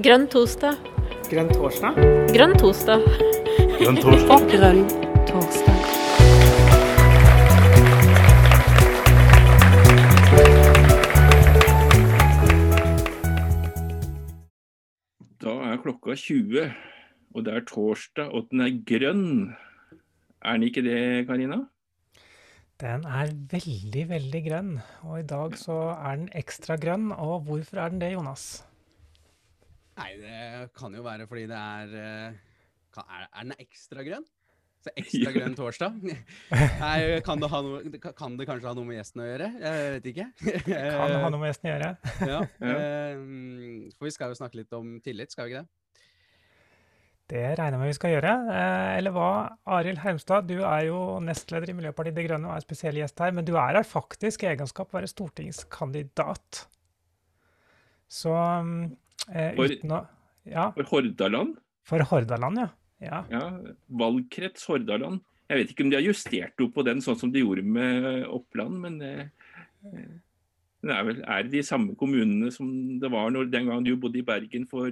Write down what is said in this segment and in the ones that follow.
Grønn torsdag. Grønn torsdag? Grønn torsdag. Grønn torsdag. Grønn torsdag. Da er klokka 20, og det er torsdag, og den er grønn. Er den ikke det, Karina? Den er veldig, veldig grønn. Og i dag så er den ekstra grønn. Og hvorfor er den det, Jonas? Nei, det kan jo være fordi det er eh, kan, er, er den ekstra grønn? Så ekstra grønn torsdag? Nei, kan det, ha noe, kan det kanskje ha noe med gjesten å gjøre? Jeg vet ikke. Kan ha noe med gjesten å gjøre. Ja. Ja. eh, For vi skal jo snakke litt om tillit, skal vi ikke det? Det regner jeg med vi skal gjøre. Eh, eller hva? Arild Hermstad, du er jo nestleder i Miljøpartiet De Grønne og er spesiell gjest her. Men du er her faktisk i egenskap å være stortingskandidat. Så eh, For- uten å Ja, For Hordaland? for Hordaland, ja. ja. Ja, valgkrets Hordaland. Jeg vet ikke om de har justert opp på den sånn som de gjorde med Oppland, men eh, det er vel er det de samme kommunene som det var når, den gangen du bodde i Bergen for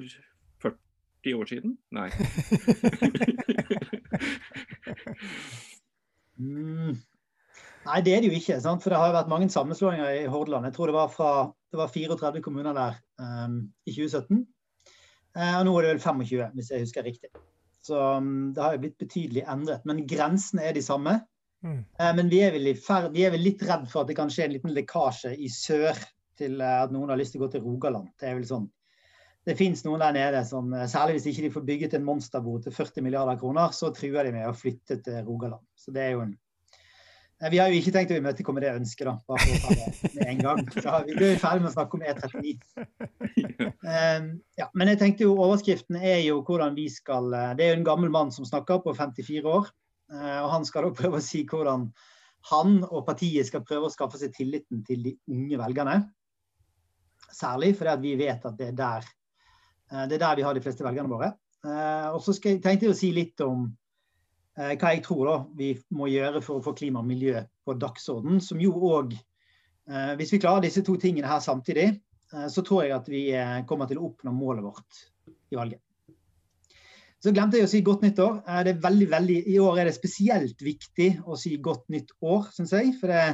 40 år siden? Nei. Mm. Nei, det er det jo ikke. Sant? For det har jo vært mange sammenslåinger i Hordaland. Jeg tror det var, fra, det var 34 kommuner der um, i 2017. Uh, og nå er det vel 25, hvis jeg husker riktig. Så um, det har jo blitt betydelig endret. Men grensene er de samme. Mm. Uh, men vi er, vel ferd, vi er vel litt redd for at det kan skje en liten lekkasje i sør til uh, at noen har lyst til å gå til Rogaland. Det er vel sånn. Det fins noen der nede som, eh, særlig hvis ikke de får bygget en monsterbo til 40 milliarder kroner, så truer de med å flytte til Rogaland. Så det er jo en Eh, Vi har jo ikke tenkt å imøtekomme det ønsket, da, bare for å ta det med en gang. Så vi blir jo ferdig med å snakke om E39. Um, ja, men jeg tenkte jo overskriften er jo hvordan vi skal eh, Det er jo en gammel mann som snakker, på 54 år. eh, Og han skal da prøve å si hvordan han og partiet skal prøve å skaffe seg tilliten til de unge velgerne. Særlig fordi at vi vet at det er der, eh, det er der vi har de fleste velgerne våre. Og så tenkte jeg å si litt om hva jeg tror da vi må gjøre for å få klima og miljø på dagsorden, som jo òg eh, Hvis vi klarer disse to tingene her samtidig, eh, så tror jeg at vi eh, kommer til å oppnå målet vårt i valget. Så glemte jeg å si godt nyttår. år. det er veldig, veldig, I år er det spesielt viktig å si godt nytt år, syns jeg. For det,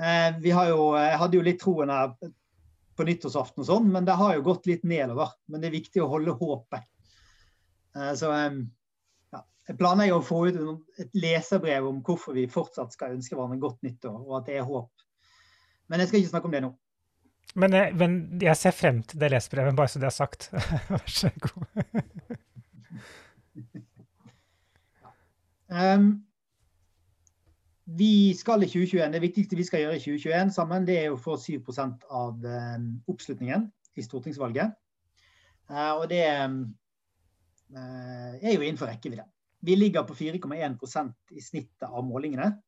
eh, vi har jo, jeg hadde jo litt troen på nyttårsaften og sånn, men det har jo gått litt nedover. Men det er viktig å holde håpet. Eh, så eh, ja, jeg planlegger å få ut et leserbrev om hvorfor vi fortsatt skal ønske hverandre godt nyttår, og at det er håp. Men jeg skal ikke snakke om det nå. Men, jeg- men jeg ser frem til det lesebrevet, bare så det er sagt. Vær så god. Um, vi skal i 2021, Det viktigste vi skal gjøre i 2021 sammen, det er å få 7 av um, oppslutningen i stortingsvalget. Uh, og det um, er jo innenfor rekkevidde. Vi ligger på 4,1% i snittet av målingene.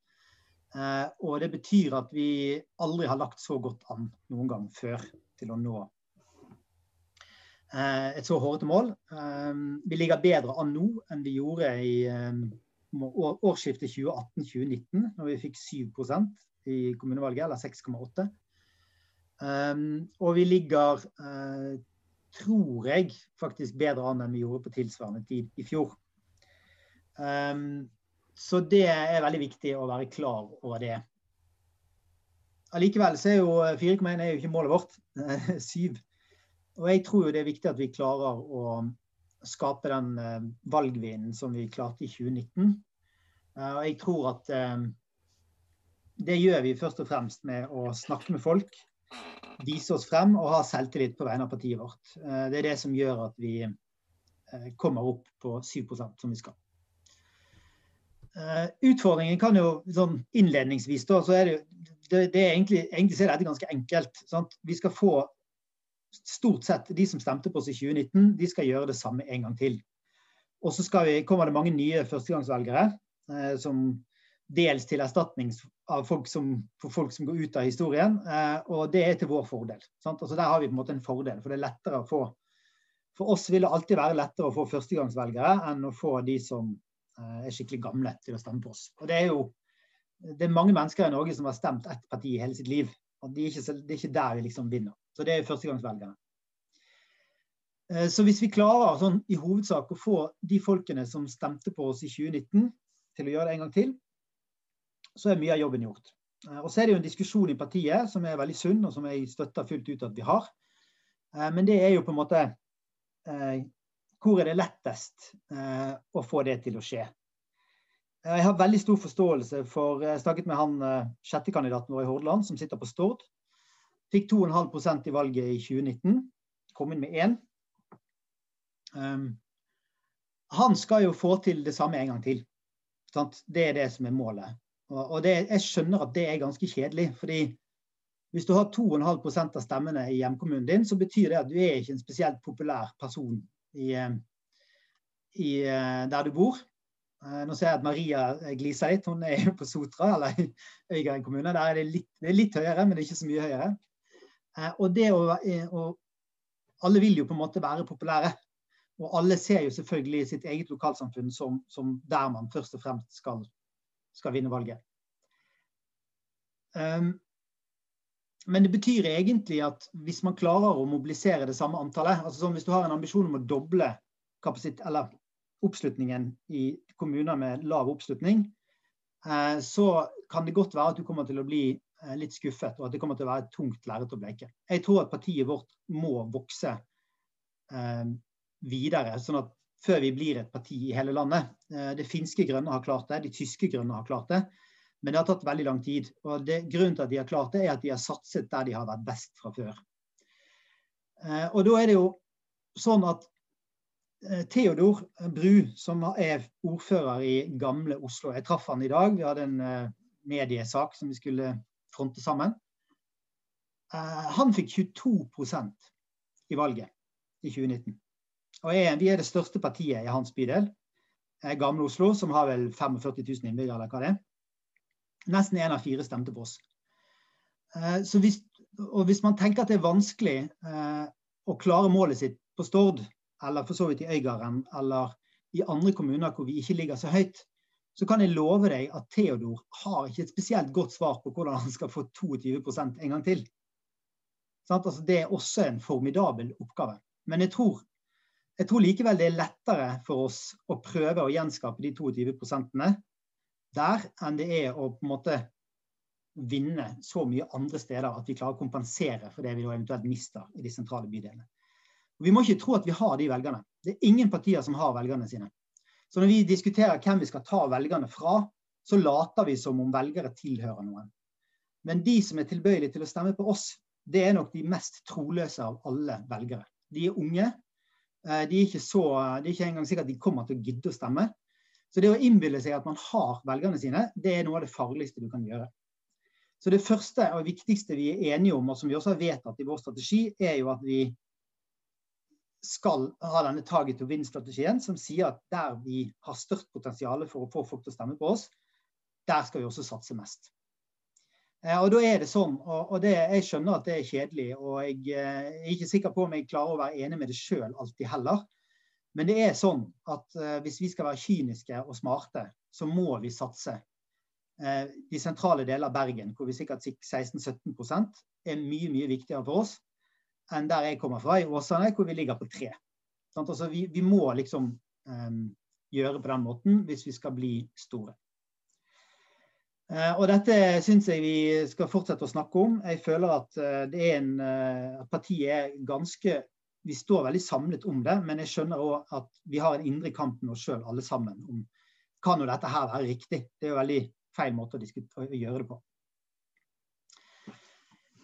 Uh, og det betyr at vi aldri har lagt så godt an noen gang før til å nå uh, et så hårete mål. Vi ligger bedre an nå enn vi gjorde i år- årsskiftet 2018-2019, når vi fikk 7% i kommunevalget, eller 6,8. Um, og vi ligger, eh, tror jeg, faktisk bedre an enn vi gjorde på tilsvarende tid i fjor. Um, så det er veldig viktig å være klar over det. Allikevel så er jo 4,1 er jo ikke målet vårt. 7. Og jeg tror jo det er viktig at vi klarer å skape den eh, valgvinden som vi klarte i 2019. Eh, og jeg tror at eh, det gjør vi først og fremst med å snakke med folk, vise oss frem og ha selvtillit på vegne av partiet vårt. Eh, det er det som gjør at vi eh, kommer opp på 7% som vi skal. Eh, utfordringen kan jo sånn innledningsvis da, så er det det, er egentlig, egentlig er dette ganske enkelt. Sant? Vi skal få stort sett de som stemte på oss i 2019, de skal gjøre det samme en gang til. Og så kommer det mange nye førstegangsvelgere som dels til erstatning folk som, for folk som går ut av historien. Eh, og det er til vår fordel. Altså der har vi på en måte en fordel, for det er lettere å få For oss vil det alltid være lettere å få førstegangsvelgere enn å få de som eh, er skikkelig gamle til å stemme på oss. Og det er jo det er mange mennesker i Norge som har stemt ett parti i hele sitt liv. og Det er ikke, er ikke der vi liksom vinner. Så det er førstegangsvelgerne. Eh, så hvis vi klarer sånn, i hovedsak å få de folkene som stemte på oss i 2019, til å gjøre det en gang til, så er mye av jobben gjort. Eh, og så er det jo en diskusjon i partiet som er veldig sunn, og som jeg støtter fullt ut at vi har. Eh, men det er jo på en måte Hvor er det lettest å få det til å skje? Jeg har veldig stor forståelse for Jeg snakket med han sjettekandidaten vår i Hordaland, som sitter på Stord. Fikk 2,5% i valget i 2019. Kom inn med én. Han skal jo få til det samme en gang til. Det er det som er målet. Og, det, jeg skjønner at det er ganske kjedelig. fordi hvis du har 2,5% av stemmene i hjemkommunen din, så betyr det at du er ikke en spesielt populær person i, eh, i, eh, der du bor. Eh, nå ser jeg at Maria gliser litt. Hun er jo på Sotra, eller i Øygarden kommune. Der er det litt, det er litt høyere, men ikke så mye høyere. Og det å, og Alle vil jo på en måte være populære. Og alle ser jo selvfølgelig sitt eget lokalsamfunn som, som der man først og fremst skal, skal vinne valget. Um, men det betyr egentlig at hvis man klarer å mobilisere det samme antallet altså sånn Hvis du har en ambisjon om å doble oppslutningen i kommuner med lav oppslutning, eh, så kan det godt være at du kommer til å bli eh, litt skuffet, og at det kommer til å være et tungt lerret å bleke. Jeg tror at partiet vårt må vokse eh, videre. sånn at før vi blir et parti i hele landet. Eh, det finske grønne har klart det, de tyske grønne har klart det. Men det har tatt veldig lang tid. og det, Grunnen til at de har klart det, er at de har satset der de har vært best fra før. Eh, og da er det jo sånn at eh, Theodor Bru, som er ordfører i gamle Oslo Jeg traff han i dag. Vi hadde en mediesak som vi skulle fronte sammen. Han fikk 22% i valget i 2019. Og er, vi er det største partiet i hans bydel, eh, Gamle Oslo, som har vel 45 000 innbyggere, eller hva det er. Nesten én av fire stemte på oss. Eh, så hvis, og hvis man tenker at det er vanskelig eh, å klare målet sitt på Stord, eller for så vidt i Øygarden, eller i andre kommuner hvor vi ikke ligger så høyt, så kan jeg love deg at Theodor har ikke et spesielt godt svar på hvordan han skal få 22% en gang til. Altså, det er også en formidabel oppgave. Men jeg tror jeg tror likevel det er lettere for oss å prøve å gjenskape de 22% der, enn det er å på en måte vinne så mye andre steder at vi klarer å kompensere for det vi eventuelt mister i de sentrale bydelene. Vi må ikke tro at vi har de velgerne. Det er ingen partier som har velgerne sine. Så når vi diskuterer hvem vi skal ta velgerne fra, så later vi som om velgere tilhører noen. Men de som er tilbøyelige til å stemme på oss, det er nok de mest troløse av alle velgere. De er unge, de er så, det er ikke engang sikkert at de kommer til å gidde å stemme. Så det å innbille seg at man har velgerne sine, det er noe av det farligste du kan gjøre. Så det første og viktigste vi er enige om, og som vi også har vedtatt i vår strategi, er jo at vi skal ha denne target to win-strategien, som sier at der vi har størst potensial for å få folk til å stemme på oss, der skal vi også satse mest. Eh, og da er det sånn, og, det, Jeg skjønner at det er kjedelig, og jeg eh, er ikke sikker på om jeg klarer å være enig med det sjøl alltid heller. Men det er sånn at uh, hvis vi skal være kyniske og smarte, så må vi satse. De sentrale deler av Bergen, hvor vi sikkert 16-17% er mye mye viktigere for oss enn der jeg kommer fra, i Åsane, hvor vi ligger på 3. Sånn, altså, vi, vi, må liksom um, gjøre på den måten hvis vi skal bli store. Eh, og dette syns jeg vi skal fortsette å snakke om. Jeg føler at eh, en, eh, at partiet er ganske Vi står veldig samlet om det, men jeg skjønner òg at vi har en indre kamp med oss sjøl alle sammen om kan jo dette her være riktig. Det er jo veldig feil måte å gjøre det på.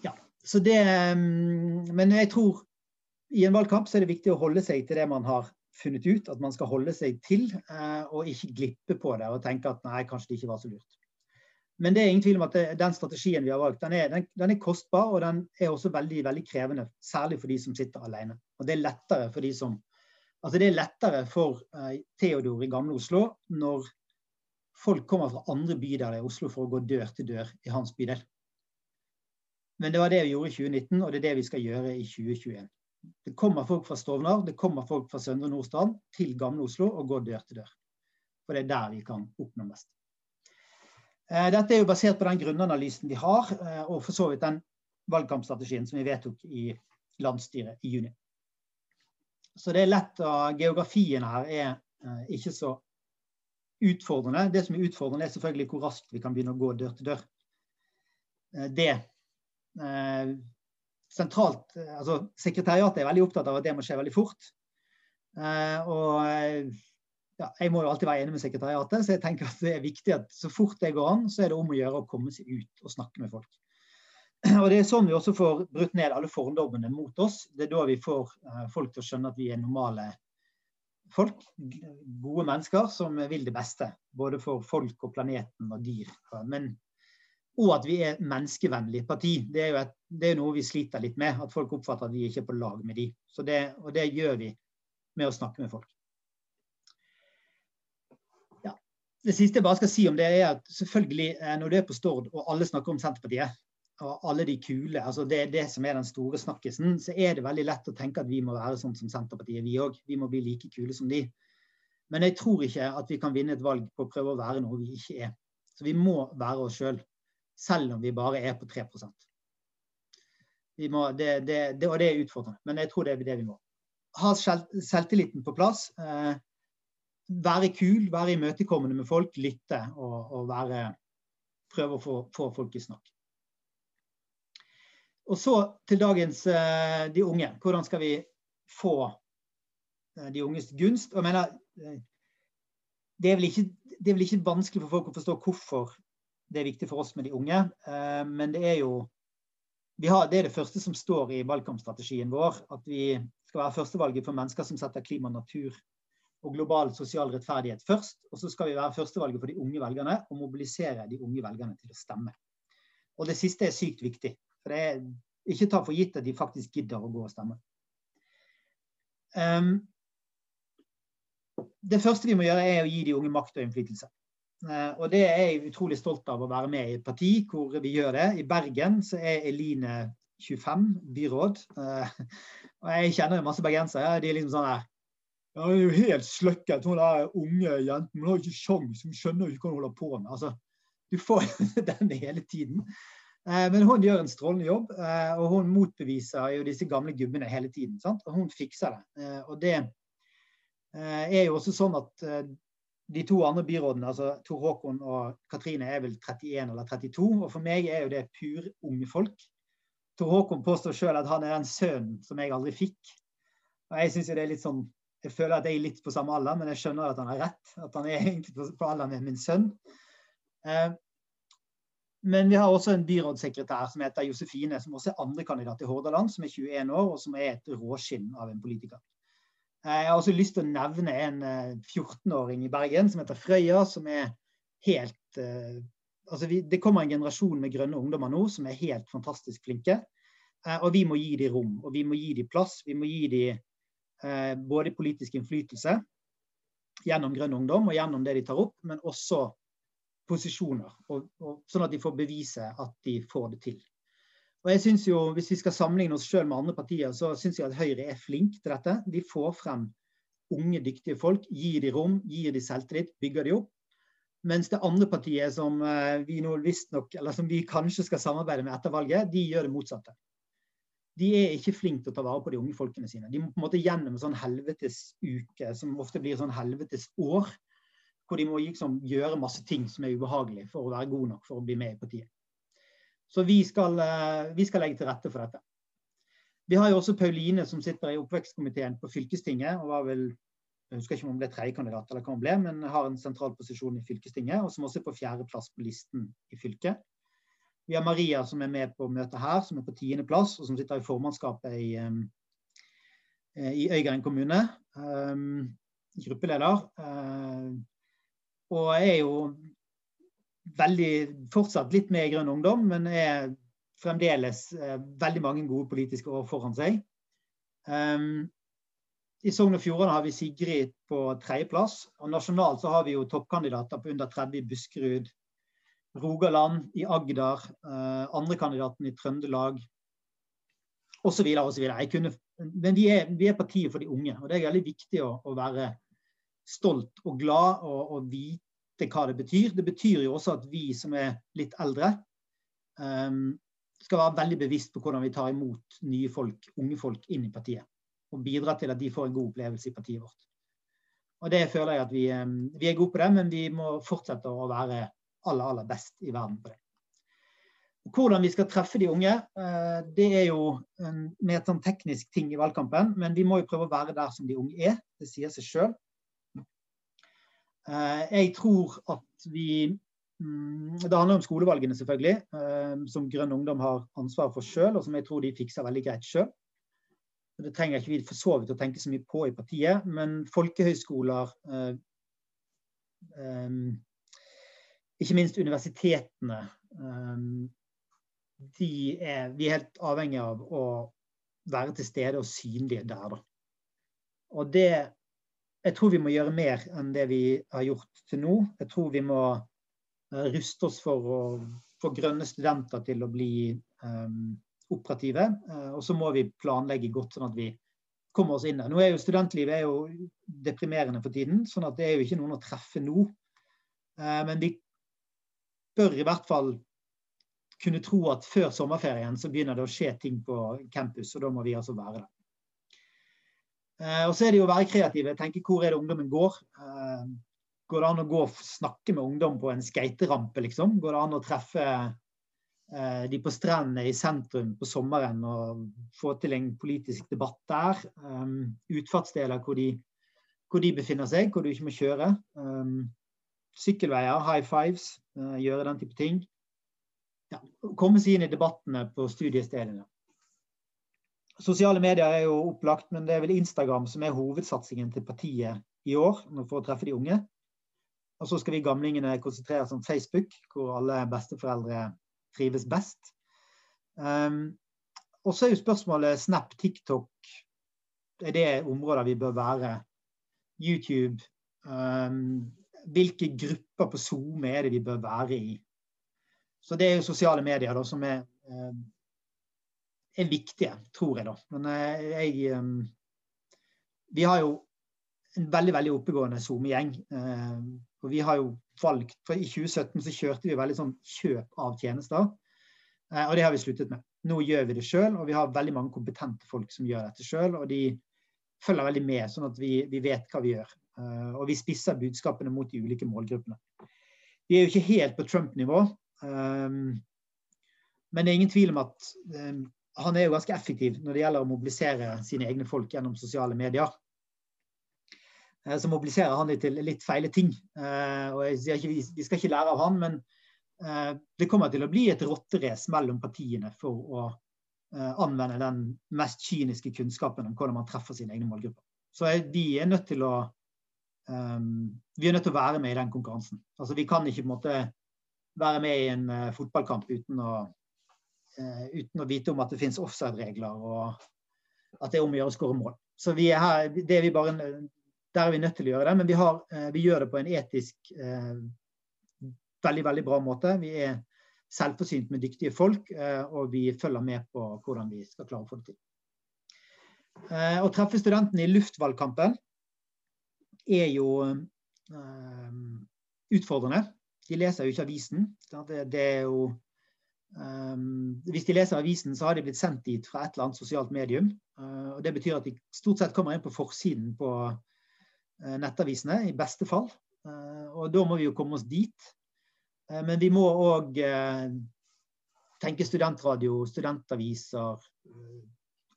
Ja, så det mm, Men jeg tror i en valgkamp så er det viktig å holde seg til det man har funnet ut at man skal holde seg til, og ikke glippe på det og tenke at nei, kanskje det ikke var så lurt. Men det er ingen tvil om at det, den strategien vi har valgt, den er, den, den er, kostbar og den er også veldig, veldig krevende. Særlig for de som sitter alene. Og det er lettere for de som Altså det er lettere for uh, Theodor i gamle Oslo når folk kommer fra andre bydeler i Oslo for å gå dør til dør i hans bydel. Men det var det vi gjorde i 2019, og det er det vi skal gjøre i 2021. Det kommer folk fra Stovner, det kommer folk fra Søndre Nordstrand til gamle Oslo og går dør til dør. For det er der vi kan oppnå mest. Eh, dette er jo basert på den grunnanalysen vi har, eh, og for så vidt den valgkampstrategien som vi vedtok i landsstyret i juni. Så det er lett å Geografien her er uh, ikke så utfordrende. Det som er utfordrende, er selvfølgelig hvor raskt vi kan begynne å gå dør til dør. Det sentralt altså Sekretariatet er veldig opptatt av at det må skje veldig fort. og ja, jeg må jo alltid være enig med sekretariatet, så jeg tenker at det er viktig at så fort det går an, så er det om å gjøre å komme seg ut og snakke med folk. Og Det er sånn vi også får brutt ned alle fordommene mot oss. Det er da vi får uh, folk til å skjønne at vi er normale folk. Gode mennesker som vil det beste. Både for folk og planeten og dyr. Men, og at vi er menneskevennlig parti. Det er jo et, det er noe vi sliter litt med. At folk oppfatter at vi ikke er på lag med de. Så det, og det gjør vi med å snakke med folk. Det siste jeg bare skal si om det, er at selvfølgelig eh, når du er på Stord og alle snakker om Senterpartiet, og alle de kule, altså det det som er den store snakkisen, så er det veldig lett å tenke at vi må være sånn som Senterpartiet, vi òg. Vi må bli like kule som de. Men jeg tror ikke at vi kan vinne et valg på å prøve å være noe vi ikke er. Så vi må være oss sjøl, selv, selv om vi bare er på 3 vi må, det, det, det, Og det er utfordrende, men jeg tror det er det vi må. Ha selvtilliten på plass. Eh, være kul, være imøtekommende med folk, lytte og, og være, prøve å få, få, folk i snakk. Og så til dagens uh, de unge. Hvordan skal vi få uh, de unges gunst? Og jeg mener, uh, det, er ikke, det, er vel ikke, vanskelig for folk å forstå hvorfor det er viktig for oss med de unge, men det er jo har, det er det første som står i valgkampstrategien vår. At vi skal være førstevalget for mennesker som setter klima og natur og global sosial rettferdighet først. Og så skal vi være førstevalget for de unge velgerne og mobilisere de unge velgerne til å stemme. Og det siste er sykt viktig. For det er ikke ta for gitt at de faktisk gidder å gå og stemme. Um, det første vi må gjøre, er å gi de unge makt og innflytelse. Uh, og det er jeg utrolig stolt av å være med i et parti hvor vi gjør det. I Bergen så er Eline 25 byråd. Uh, og jeg kjenner masse bergensere. De er liksom sånn her ja, hun er jo helt sløkket. Hun der unge jenten. Hun har jo ikke sjans. Hun skjønner jo ikke hva hun holder på med. Altså, du får den hele tiden. Eh, men hun gjør en strålende jobb, eh, og hun motbeviser jo disse gamle gubbene hele tiden. Sant? Og hun fikser det. Eh, og det er jo også sånn at de to andre byrådene, altså Tor Håkon og Katrine, er vel 31 eller 32. Og for meg er jo det pur unge folk. Tor Håkon påstår sjøl at han er den sønnen som jeg aldri fikk. Og jeg syns det er litt sånn jeg føler at jeg er litt på samme alder, men jeg skjønner at han har rett. At han er egentlig på, alder med min sønn. Eh, men vi har også en byrådssekretær som heter Josefine, som også er andrekandidat i Hordaland, som er 21 år, og som er et råskinn av en politiker. Eh, jeg har også lyst til å nevne en 14-åring eh, i Bergen som heter Frøya, som er helt altså vi, Det kommer en generasjon med grønne ungdommer nå som er helt fantastisk flinke. Og vi må gi dem rom, og vi må gi dem plass. Vi må gi dem både politisk innflytelse gjennom Grønn ungdom og gjennom det de tar opp, men også posisjoner. Og, og, sånn at de får bevise at de får det til. Og jeg synes jo, Hvis vi skal sammenligne oss selv med andre partier, så syns jeg at Høyre er flink til dette. De får frem unge, dyktige folk, gir de rom, gir de selvtillit, bygger de opp. Mens det andre partiet som eh, vi nå visstnok, eller som vi kanskje skal samarbeide med etter valget, de gjør det motsatte de er ikke flinke til å ta vare på de unge folkene sine. De må på en måte gjennom en sånn helvetesuke, som ofte blir sånn helvetesår, hvor de må liksom gjøre masse ting som er ubehagelig for å være god nok for å bli med i partiet. Så vi skal, eh, vi skal legge til rette for dette. Vi har jo også Pauline som sitter i oppvekstkomiteen på fylkestinget. og var vel, Jeg husker ikke om hun ble tredjekandidat, eller men har en sentral posisjon i fylkestinget. Og som også er på fjerdeplass på listen i fylket. Vi har Maria som er med på møtet her, som er på tiendeplass, og som sitter i formannskapet i, um, i Øygarden kommune. Gruppeleder. Uh, og er jo veldig fortsatt litt med i Grønn ungdom, men er fremdeles uh, veldig mange gode politiske år foran seg. I Sogn og Fjordane har vi Sigrid på tredjeplass. Og nasjonalt så har vi jo toppkandidater på under 30 i Buskerud, Rogaland, i Agder, eh, andrekandidaten i Trøndelag osv. osv. Men vi er, vi er, partiet for de unge, og det er veldig viktig å, å være stolt og glad og, og, vite hva det betyr. Det betyr jo også at vi som er litt eldre, um, skal være veldig bevisst på hvordan vi tar imot nye folk, unge folk inn i partiet. og bidra til at de får en god opplevelse i partiet vårt. Og det føler jeg at vi, vi er gode på det, men vi må fortsette å være aller, aller best i verden på det. Hvordan vi skal treffe de unge, det er jo en mer sånn teknisk ting i valgkampen. Men vi må jo prøve å være der som de unge er. Det sier seg sjøl. Jeg tror at vi mm, Det handler om skolevalgene, selvfølgelig, som Grønn Ungdom har ansvar for sjøl, og som jeg tror de fikser veldig greit sjøl. Det trenger ikke vi for så vidt å tenke så mye på i partiet, men folkehøyskoler Ikke minst universitetene er, vi er helt avhengig av å være til stede og synlige der. Da. Og det Jeg tror vi må gjøre mer enn det vi har gjort til nå. Jeg tror vi må ruste oss for å få grønne studenter til å bli um, operative. Uh, og så må vi planlegge godt, sånn at vi kommer oss inn der. Nå er jo Studentlivet er jo deprimerende for tiden, sånn at det er jo ikke noen å treffe nå. Uh, men vi bør i hvert fall kunne tro at før sommerferien så begynner det å skje ting på campus, og da må vi altså være der. Eh, og så er det jo å være kreative. tenke hvor er det ungdommen går? Eh, går det an å gå og snakke med ungdom på en skaterampe, liksom? Går det an å treffe eh, de på strendene i sentrum på sommeren og få til en politisk debatt der? Utfartsdeler hvor de, hvor de befinner seg, hvor du ikke må kjøre. Sykkelveier, high fives, gjøre den type ting ja, komme seg inn i debattene på studiestedene. Sosiale medier er jo opplagt, men det er vel Instagram som er hovedsatsingen til partiet i år for å treffe de unge. Og så skal vi gamlingene konsentrere oss om Facebook, hvor alle besteforeldre trives best. Um, og så er jo spørsmålet Snap, TikTok Er det områder vi bør være? YouTube? Um, hvilke grupper på SoMe er det vi bør være i? Så det er jo sosiale medier da, som er, eh, er viktige, tror jeg. da. Men eh, jeg eh, Vi har jo en veldig veldig oppegående SoMe-gjeng. Og vi har jo valgt for I 2017 så kjørte vi veldig sånn kjøp av tjenester. Og det har vi sluttet med. Nå gjør vi det sjøl, og vi har veldig mange kompetente folk som gjør dette sjøl. Og de følger veldig med, sånn at vi, vi, vet hva vi gjør. Og vi spisser budskapene mot de ulike målgruppene. Vi er jo ikke helt på Trump-nivå, Um, men det er ingen tvil om at um, han er jo ganske effektiv når det gjelder å mobilisere sine egne folk gjennom sosiale medier. Uh, så mobiliserer han dem til litt feile ting. Uh, og Vi skal ikke lære av han, men det kommer til å bli et rotterace mellom partiene for å anvende den mest kyniske kunnskapen om hvordan man treffer sine egne målgrupper. Så vi er nødt til å vi er nødt til å være med i den konkurransen. Altså Vi kan ikke på en måte være med i en uh, fotballkamp uten å, uh, uten å, vite om at det finnes offside-regler og at det er om å gjøre å skåre mål. Så vi er her, er vi bare, Der er vi nødt til å gjøre det, men vi, har, uh, vi gjør det på en etisk veldig, veldig bra måte. Vi er selvforsynt med dyktige folk, og vi følger med på hvordan vi skal klare å få det til. Å treffe studentene i luftvalgkampen er jo utfordrende. De leser jo ikke avisen. Det, det er jo um, Hvis de leser avisen, så har de blitt sendt dit fra et eller annet sosialt medium. Uh, og Det betyr at de stort sett kommer inn på forsiden på uh, nettavisene, i beste fall. Uh, og da må vi jo komme oss dit. men vi må òg tenke studentradio, studentaviser,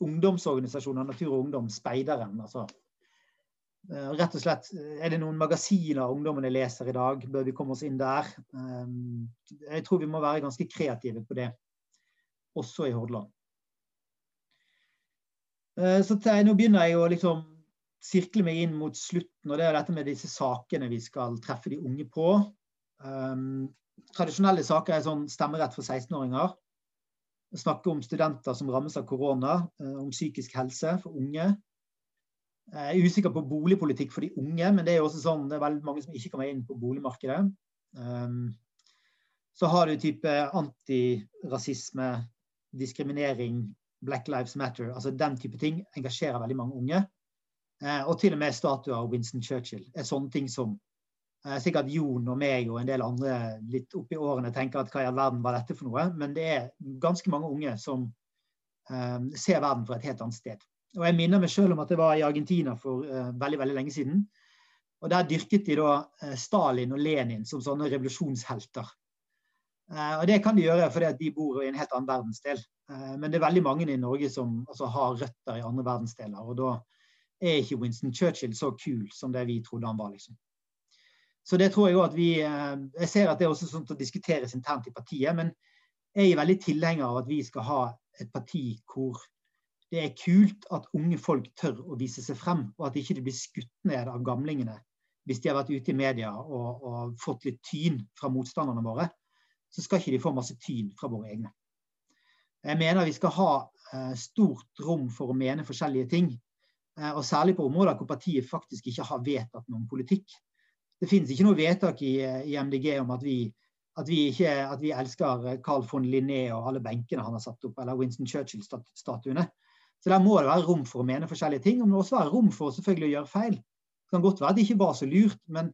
ungdomsorganisasjoner, Natur og Ungdom, Speideren. altså Eh, rett og slett, Er det noen magasiner ungdommene leser i dag? Bør vi komme oss inn der? Eh, jeg tror vi må være ganske kreative på det, også i Hordaland. Eh, så Nå begynner jeg å liksom sirkle meg inn mot slutten, og det er dette med disse sakene vi skal treffe de unge på. Tradisjonelle saker er sånn stemmerett for 16-åringer. Snakke om studenter som rammes av korona, om psykisk helse for unge. Jeg er usikker på boligpolitikk for de unge, men det er jo også sånn, det er veldig mange som ikke kommer inn på boligmarkedet. Um, så har du type antirasisme, diskriminering, Black Lives Matter. altså Den type ting engasjerer veldig mange unge. Uh, og til og med statuer av Winston Churchill er sånne ting som uh, sikkert Jon og meg og en del andre litt oppi årene tenker at hva i all verden var dette for noe? Men det er ganske mange unge som um, ser verden fra et helt annet sted. Og jeg minner meg selv om at det var i Argentina for uh, veldig veldig lenge siden. Og Der dyrket de da uh, Stalin og Lenin som sånne revolusjonshelter. Uh, og Det kan de gjøre fordi de bor i en helt annen verdensdel. men det er veldig mange i Norge som altså, har røtter i andre verdensdeler. Og da er ikke Winston Churchill så kul som det vi trodde han var. liksom. Så det tror jeg òg at vi Jeg ser at det er også sånt å diskuteres internt i partiet, men jeg er veldig tilhenger av at vi skal ha et parti hvor det er kult at unge folk tør å vise seg frem, og at ikke de blir skutt ned av gamlingene hvis de har vært ute i media og, og fått litt tyn fra motstanderne våre. Så skal ikke de få masse tyn fra våre egne. Jeg mener vi skal ha eh, stort rom for å mene forskjellige ting. Eh, og særlig på områder hvor partiet faktisk ikke har vedtatt noen politikk. Det finnes ikke noe vedtak i, i MDG om at vi, at, vi ikke, at vi, elsker Carl von Linné og alle benkene han har satt opp, eller Winston Churchill-statuene. Så der må det være rom for å mene forskjellige ting. Og det må også være rom for selvfølgelig å gjøre feil. Det kan godt være at det ikke var så lurt, men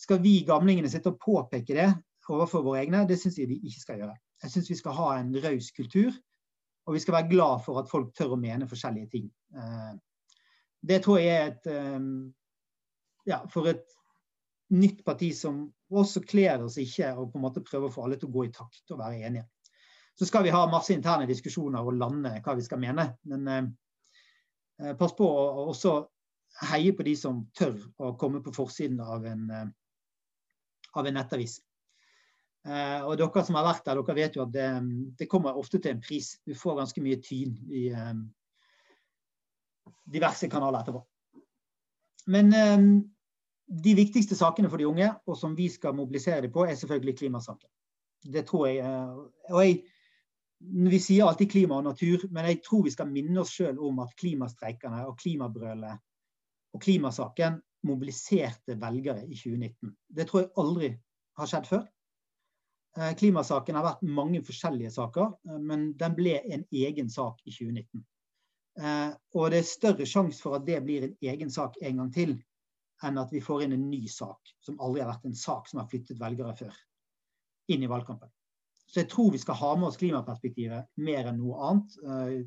skal vi gamlingene sitte og påpeke det overfor våre egne, det syns jeg vi ikke skal gjøre. Jeg syns vi skal ha en raus kultur, og vi skal være glad for at folk tør å mene forskjellige ting. Eh, det tror jeg er et eh, Ja, for et nytt parti som også kler oss ikke å på en måte prøve å få alle til å gå i takt og være enige. Så skal vi ha masse interne diskusjoner og lande hva vi skal mene. Men eh, eh, pass på å også heie på de som tør å komme på forsiden av en, eh, av en nettavis. Eh, og dere som har vært der, dere vet jo at det, det, kommer ofte til en pris. Du får ganske mye tyn i eh, diverse kanaler etterpå. Men eh, de viktigste sakene for de unge, og som vi skal mobilisere dem på, er selvfølgelig klimasaken. Det tror jeg. Og jeg vi sier alltid klima og natur, men jeg tror vi skal minne oss sjøl om at klimastreikene og klimabrølet og klimasaken mobiliserte velgere i 2019. Det tror jeg aldri har skjedd før. Eh, klimasaken har vært mange forskjellige saker, eh, men den ble en egen sak i 2019. Eh, og det er større sjanse for at det blir en egen sak en gang til, enn at vi får inn en ny sak som aldri har vært en sak som har flyttet velgere før, inn i valgkampen. Så jeg tror vi skal ha med oss klimaperspektivet mer enn noe annet. Uh,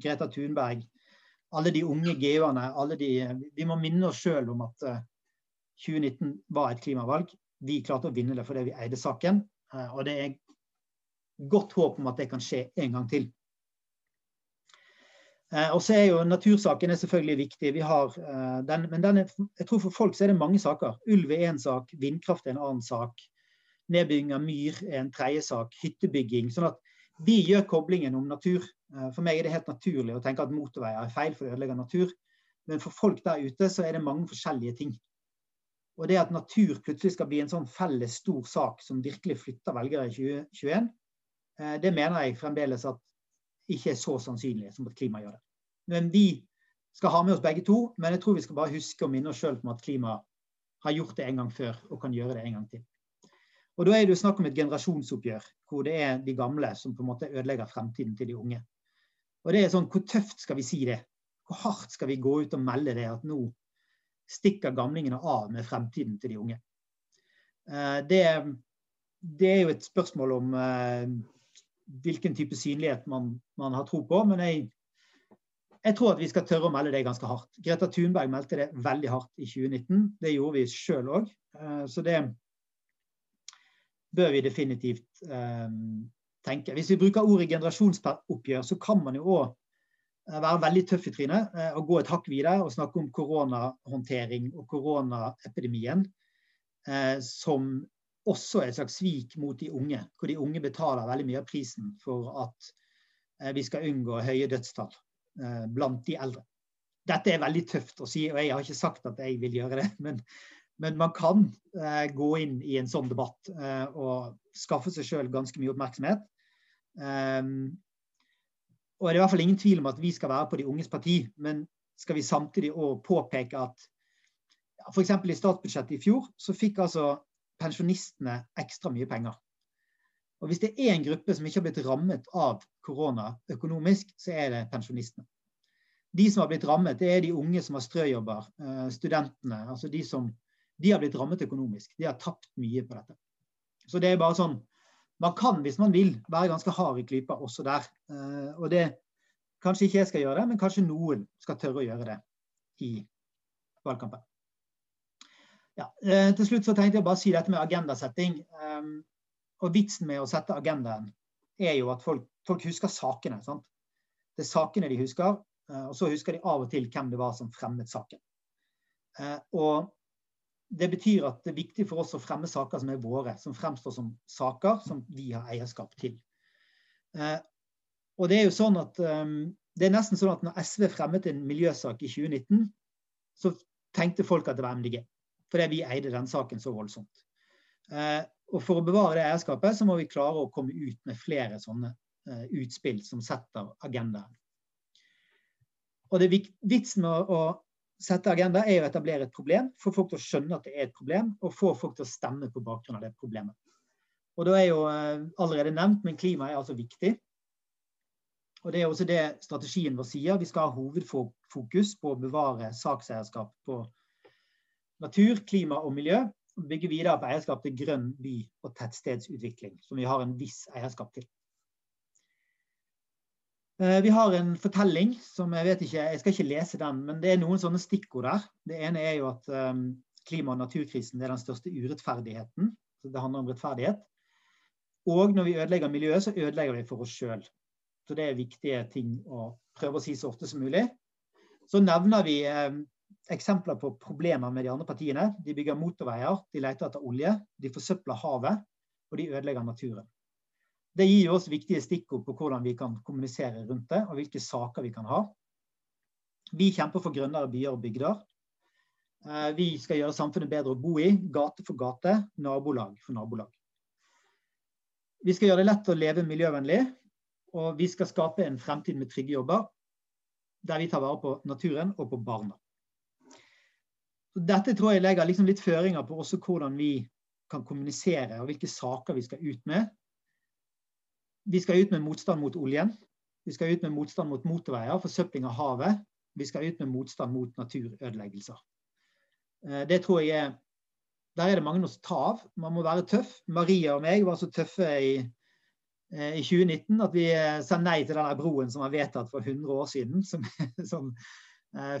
Greta Thunberg, alle de unge de Vi må minne oss sjøl om at uh, eh, 2019 var et klimavalg. Vi klarte å vinne det fordi vi eide saken. Uh, og det er godt håp om at det kan skje en gang til. og så er jo Natursaken er selvfølgelig viktig. Vi har, den, men den er, jeg tror for folk så er det mange saker. Ulv er én sak, vindkraft er en annen sak. Nedbygging av myr er en tredje sak. Hyttebygging. sånn at vi gjør koblingen om natur. Eh, for meg er det helt naturlig å tenke at motorveier er feil for å ødelegge natur. Men for folk der ute så er det mange forskjellige ting. Og det at natur plutselig skal bli en sånn felles stor sak som virkelig flytter velgere i 2021, eh, det mener jeg fremdeles at ikke er så sannsynlig som at klima gjør det. Men vi skal ha med oss begge to, men jeg tror vi skal bare huske å minne oss sjøl om at klima har gjort det en gang før og kan gjøre det en gang til. Og Da er det jo snakk om et generasjonsoppgjør, hvor det er de gamle som på en måte ødelegger fremtiden til de unge. Og det er sånn, Hvor tøft skal vi si det? Hvor hardt skal vi gå ut og melde det at nå stikker gamlingene av med fremtiden til de unge? Eh, det, det er jo et spørsmål om eh, hvilken type synlighet man, man har tro på. Men jeg, jeg, tror at vi skal tørre å melde det ganske hardt. Greta Thunberg meldte det veldig hardt i 2019. Det gjorde vi sjøl òg. Eh, så det, bør vi definitivt um, tenke. Hvis vi bruker ordet generasjonsoppgjør, så kan man jo òg eh, være veldig tøff i trynet uh, og gå et hakk videre og snakke om koronahåndtering og koronaepidemien uh, som også er et slags svik mot de unge, hvor de unge betaler veldig mye av prisen for at vi skal unngå høye dødstall blant de eldre. Dette er veldig tøft å si, og jeg har ikke sagt at jeg vil gjøre det. men men man kan eh, gå inn i en sånn debatt eh, og skaffe seg sjøl ganske mye oppmerksomhet. Um, og det er i hvert fall ingen tvil om at vi skal være på de unges parti, men skal vi samtidig òg påpeke at ja, f.eks. i statsbudsjettet i fjor så fikk altså pensjonistene ekstra mye penger. Og Hvis det er en gruppe som ikke har blitt rammet av korona økonomisk, så er det pensjonistene. De som har blitt rammet, det er de unge som har strøjobber, eh, studentene. altså de som de har blitt rammet økonomisk. De har tapt mye på dette. Så det er bare sånn Man kan, hvis man vil, være ganske hard i klypa også der. Eh, og det Kanskje ikke jeg skal gjøre det, men kanskje noen skal tørre å gjøre det i valgkampen. Ja, eh, til slutt så tenkte jeg bare å si dette med agendasetting. Um, og vitsen med å sette agendaen er jo at folk, folk husker sakene. Sant? Det er sakene de husker, og så husker de av og til hvem det var som fremmet saken. Og det betyr at det er viktig for oss å fremme saker som er våre, som fremstår som saker som vi har eierskap til. Eh, og det er jo sånn at um, det er nesten sånn at når SV fremmet en miljøsak i 2019, så tenkte folk at det var MDG fordi vi eide den saken så voldsomt. Eh, og For å bevare det eierskapet så må vi klare å komme ut med flere sånne eh, utspill som setter agendaen. Og det Vitsen med å sette agenda er å etablere et problem, få folk til å skjønne at det er et problem, og få folk til å stemme på bakgrunn av det problemet. Og da er jo eh, allerede nevnt, men klima er altså viktig. Og Det er også det strategien vår sier. Vi skal ha hovedfokus på å bevare sakseierskap på natur, klima og miljø. Og bygge videre på eierskap til grønn by- og tettstedsutvikling, som vi har en viss eierskap til. Eh, vi har en fortelling som jeg vet ikke, jeg skal ikke lese den, men det er noen sånne stikkord der. Det ene er jo at um, klima- og naturkrisen er den største urettferdigheten. Så det handler om rettferdighet. Og når vi ødelegger miljøet, så ødelegger vi for oss sjøl. Så det er viktige ting å prøve å si så ofte som mulig. Så nevner vi um, eksempler på problemer med de andre partiene. De bygger motorveier, de leter etter olje, de forsøpler havet, og de ødelegger naturen. Det gir oss viktige stikkord på hvordan vi kan kommunisere rundt det, og hvilke saker vi kan ha. Vi kjemper for grønnere byer og bygder. Eh, vi skal gjøre samfunnet bedre å bo i, gate for gate, nabolag for nabolag. Vi skal gjøre det lett å leve miljøvennlig, og vi skal skape en fremtid med trygge jobber, der vi tar vare på naturen og på barna. Dette tror jeg legger liksom litt føringer på også hvordan vi kan kommunisere, og hvilke saker vi skal ut med. Vi skal ut med motstand mot oljen. Vi skal ut med motstand mot motorveier, forsøpling av havet. Vi skal ut med motstand mot naturødeleggelser. Eh, det tror jeg er Der er det mange å ta av. Man må være tøff. Maria og meg var så tøffe i, eh, i 2019 at vi eh, sa nei til denne broen som var vedtatt for 100 år siden. Som, som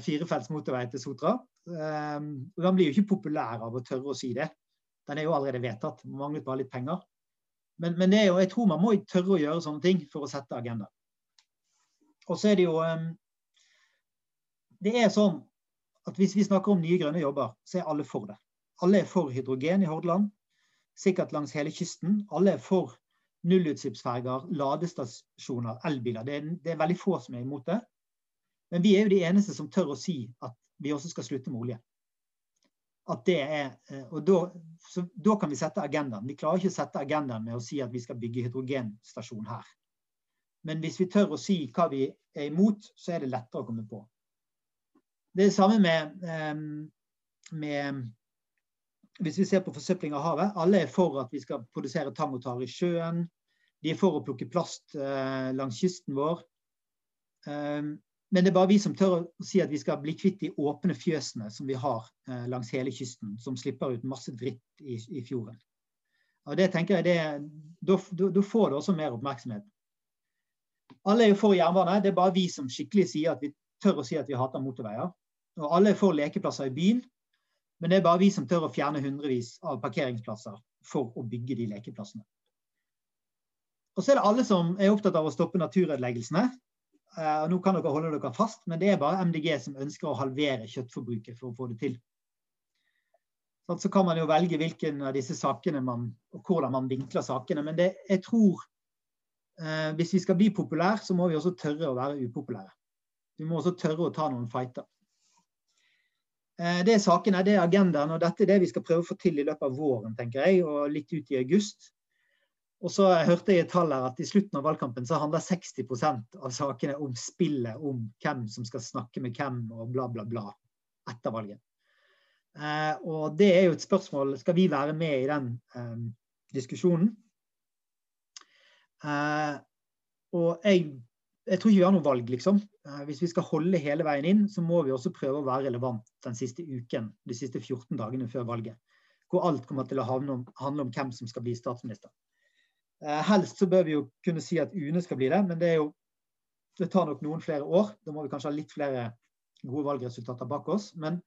firefelts motorvei til Sotra. Og den blir jo ikke populær av å tørre å si det. Den er jo allerede vedtatt. Man manglet bare litt penger. Men, men jo, jeg tror man må tørre å gjøre sånne ting for å sette agenda. Og så er det jo um, Det er sånn at hvis vi snakker om nye grønne jobber, så er alle for det. Alle er for hydrogen i Hordaland, sikkert langs hele kysten. Alle er for nullutslippsferger, ladestasjoner, elbiler. Det er, det er veldig få som er imot det. Men vi er jo de eneste som tør å si at vi også skal slutte med olje. At det er, eh, og da, da, kan vi sette agendaen. Vi klarer ikke å sette agendaen med å si at vi skal bygge hydrogenstasjon her. Men hvis vi tør å si hva vi er imot, så er det lettere å komme på. Det er det samme med, eh, med Hvis vi ser på forsøpling av havet. Alle er for at vi skal produsere tang og tare i sjøen. De er for å plukke plast eh, langs kysten vår. Men det er bare vi som tør å si at vi skal bli kvitt de åpne fjøsene som vi har eh, langs hele kysten, som slipper ut masse dritt i, i fjorden. Og det tenker jeg, da, får det også mer oppmerksomhet. Alle er jo for jernbane, det er bare vi som skikkelig sier at vi tør å si at vi hater motorveier. Og alle er for lekeplasser i byen, men det er bare vi som tør å fjerne hundrevis av parkeringsplasser for å bygge de lekeplassene. Og så er det alle som er opptatt av å stoppe naturødeleggelsene. Uh, nå kan dere holde dere fast, men det er bare MDG som ønsker å halvere kjøttforbruket for å få det til. Så, så kan man jo velge hvilken av disse sakene man, og hvordan man vinkler sakene. Men det, jeg tror eh, hvis vi skal bli populære, så må vi også tørre å være upopulære. Vi må også tørre å ta noen fighter. Uh, det er sakene, det er agendaen, og dette er det vi skal prøve å få til i løpet av våren, tenker jeg, og litt ut i august. Og så hørte jeg et tall her at i slutten av valgkampen så handler 60% av sakene om spillet om hvem som skal snakke med hvem og bla, bla, bla etter valget. Eh, og det er jo et spørsmål Skal vi være med i den eh, diskusjonen? Eh, og jeg, jeg, tror ikke vi har noe valg, liksom. Eh, hvis vi skal holde hele veien inn, så må vi også prøve å være relevant den siste uken, de siste 14 dagene før valget. Hvor alt kommer til å om, handle om hvem som skal bli statsminister. Eh, helst så bør vi jo kunne si at UNE skal bli det, men det jo Det tar nok noen flere år. Da må vi kanskje ha litt flere gode valgresultater bak oss. Men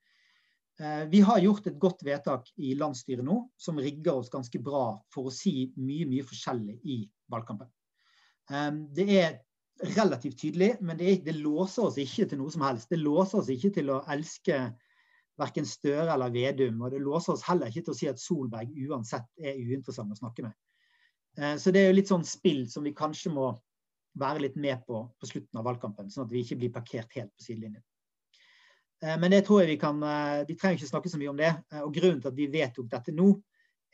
eh, vi har gjort et godt vedtak i landsstyret nå som rigger oss ganske bra for å si mye, mye forskjellig i valgkampen. Eh, det er relativt tydelig, men det, er, det, låser oss ikke til noe som helst. Det låser oss ikke til å elske verken Støre eller Vedum, og det låser oss heller ikke til å si at Solberg uansett er uinteressant å snakke med. Eh, så det er jo litt sånn spill som vi kanskje må være litt med på på slutten av valgkampen, sånn at vi ikke blir parkert helt på sidelinjen. Eh, men det tror jeg vi kan Vi eh, trenger ikke snakke så mye om det. Og grunnen til at vi vedtok dette nå,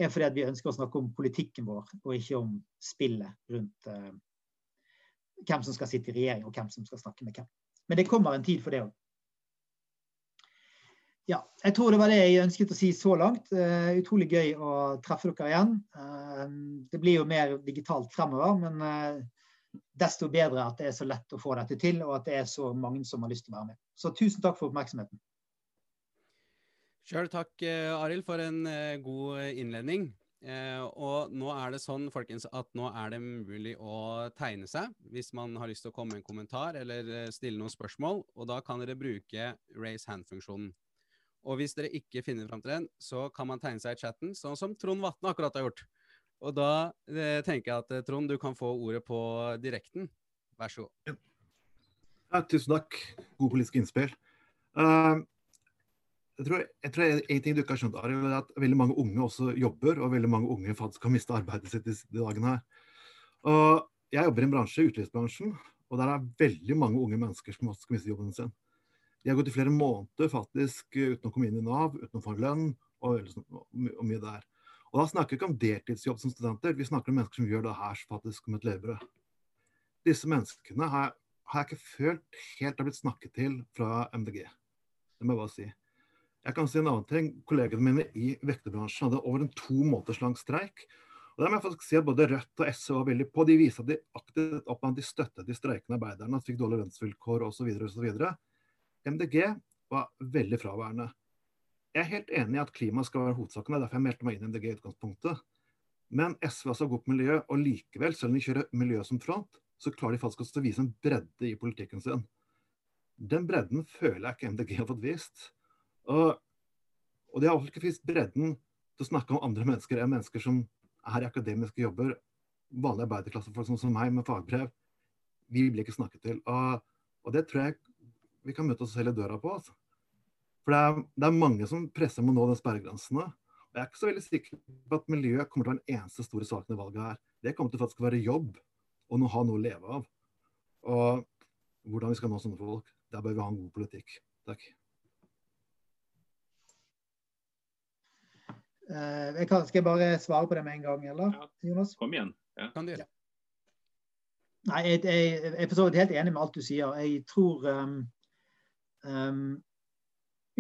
er fordi at vi ønsker å snakke om politikken vår, og ikke om spillet rundt hvem som skal sitte i regjering, og hvem som skal snakke med hvem. Men det kommer en tid for det òg. Ja, jeg tror det var det jeg ønsket å si så langt. Uh, utrolig gøy å treffe dere igjen. Uh, det blir jo mer digitalt fremover, men uh, desto bedre at det er så lett å få dette til, og at det er så mange som har lyst til å være med. Så tusen takk for oppmerksomheten. Sjøl takk, Arild, for en god innledning. Og nå er det sånn folkens, at nå er det mulig å tegne seg hvis man har lyst til å komme med en kommentar eller stille noen spørsmål. Og da kan dere bruke raise hand-funksjonen. Og hvis dere ikke finner fram til den, så kan man tegne seg i chatten, sånn som Trond Vatne akkurat har gjort. Og da eh, tenker jeg at eh, Trond, du kan få ordet på direkten. Vær så god. Ja, tusen takk. God politisk innspill. Uh, jeg tror, jeg tror En ting du ikke har skjønt, er at veldig mange unge også jobber, og veldig mange unge faktisk har mista arbeidet sitt disse dagene her. Og jeg jobber i en bransje, utelivsbransjen, og der er veldig mange unge mennesker som også skal miste jobben sin. De har gått i flere måneder faktisk uten å komme inn i Nav, uten å få lønn og, og, mye der. Og Da snakker vi ikke om deltidsjobb som studenter, vi snakker om mennesker som gjør det her faktisk som et levebrød. Disse menneskene har, har, jeg ikke følt helt har blitt snakket til fra MDG. Det må jeg bare si. Jeg kan si en annen ting. Kollegene mine i vekterbransjen hadde over en to måneders lang streik. Og der må jeg faktisk si at Både Rødt og SV var veldig på. De viste at de aktivt opp at de støttet de streikende arbeiderne, at de fikk dårlige lønnsvilkår osv. MDG var veldig fraværende. Jeg er helt enig i at klima skal være hovedsaken. Er derfor jeg meldte meg inn i MDG i utgangspunktet. Men SV har så godt miljø, og likevel, selv om de kjører miljø som front, så klarer de faktisk å vise en bredde i politikken sin. Den bredden føler jeg ikke MDG har fått vist. Og, og de har ikke vist bredden til å snakke om andre mennesker enn mennesker som er i akademiske jobber. Vanlige arbeiderklassefolk som meg med fagbrev. Vi blir ikke snakket til. Og, og det tror jeg vi kan møte oss selv i døra på. Altså. For det er, det er, mange som presser med å nå den sperregrensene. Og jeg er ikke så veldig sikker på at miljøet kommer til å være den eneste store saken i valget her. Det kommer til faktisk å være jobb og å ha noe å leve av. Og hvordan vi skal nå sånne folk, der bør vi ha en god politikk. Takk. Uh, jeg kan, skal jeg bare svare på det med en gang, eller? Ja, Jonas? Kom igjen. Ja. Kan du Ja. Nei, jeg, jeg, jeg, er for så vidt helt enig med alt du sier. Jeg tror um, Um,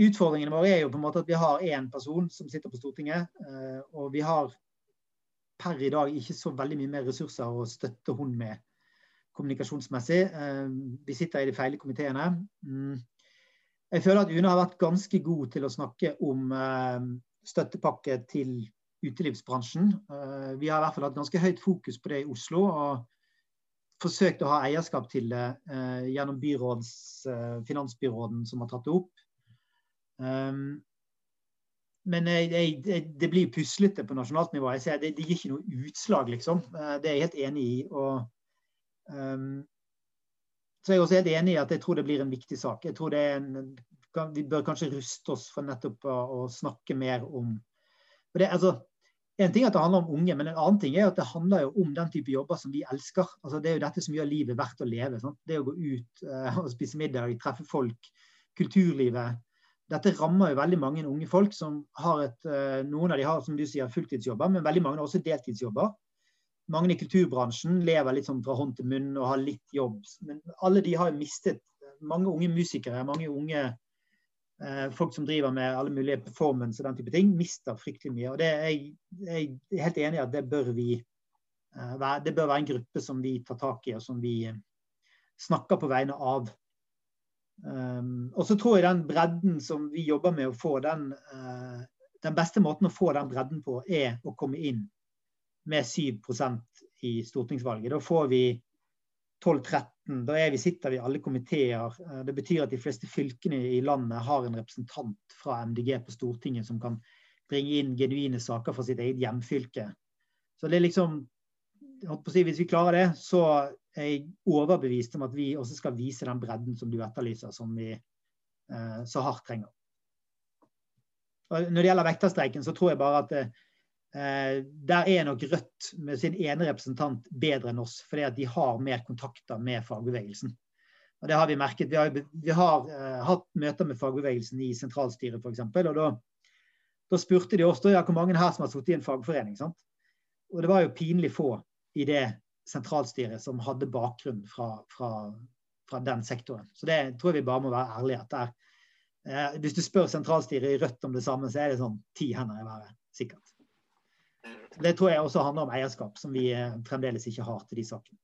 utfordringene våre er jo på en måte at vi har én person som sitter på Stortinget. Uh, og vi har per i dag ikke så veldig mye mer ressurser å støtte hun med kommunikasjonsmessig. Uh, vi sitter i de feile komiteene. Mm. jeg føler at UNE har vært ganske god til å snakke om uh, støttepakke til utelivsbransjen. vi har i hvert fall hatt ganske høyt fokus på det i Oslo. og forsøkt å ha eierskap til det eh, gjennom byråds, eh, finansbyråden som har tatt det opp. Um, men jeg, jeg, det blir puslete på nasjonalt nivå. Jeg ser Det, det gir ikke noe utslag, liksom. Uh, det er jeg helt enig i. Og, um, så jeg er også helt enig i at jeg tror det blir en viktig sak. Jeg tror en, Vi bør kanskje ruste oss for nettopp å, å snakke mer om det, altså, en ting er at det handler om unge, men en annen ting er at det handler jo om den type jobber som vi elsker. Altså, det er jo dette som gjør livet verdt å leve. Sant? Det å gå ut uh, og spise middag, treffe folk, kulturlivet. Dette rammer jo veldig mange unge folk som har et uh, Noen av de har som du sier, fulltidsjobber, men veldig mange har også deltidsjobber. Mange i kulturbransjen lever litt sånn fra hånd til munn og har litt jobb. Men alle de har mistet Mange unge musikere, mange unge folk som driver med alle mulige performance og den type ting, mister fryktelig mye. og det er jeg, er helt enig i at det bør vi eh, være, det bør være en gruppe som vi tar tak i, og som vi eh, snakker på vegne av. Um, og så tror jeg den bredden som vi jobber med å få den Den beste måten å få den bredden på, er å komme inn med 7 i stortingsvalget. Da får vi 12-13. Da vi, sitter vi i alle komiteer. Eh, det betyr at de fleste fylkene i landet har en representant fra MDG på Stortinget som kan bringe inn genuine saker fra sitt eget hjemfylke. Så det er liksom si, Hvis vi klarer det, så er jeg overbevist om at vi også skal vise den bredden som du etterlyser, som vi eh, så hardt trenger. Og når det gjelder vekterstreiken, så tror jeg bare at eh, der er nok Rødt med sin ene representant bedre enn oss, fordi at de har mer kontakter med fagbevegelsen. Og det har Vi merket. Vi har, vi har eh, hatt møter med fagbevegelsen i sentralstyret f.eks. Og da, da, spurte de oss ja, hvor mange her som har sittet i en fagforening. sant? Og det var jo pinlig få i det sentralstyret som hadde bakgrunn fra, fra, fra den sektoren. Så det tror jeg vi bare må være ærlige. at der, Eh, hvis du spør sentralstyret i Rødt om det samme, så er det sånn ti hender i været. Sikkert. Det tror jeg også handler om eierskap, som vi eh, fremdeles ikke har til de sakene.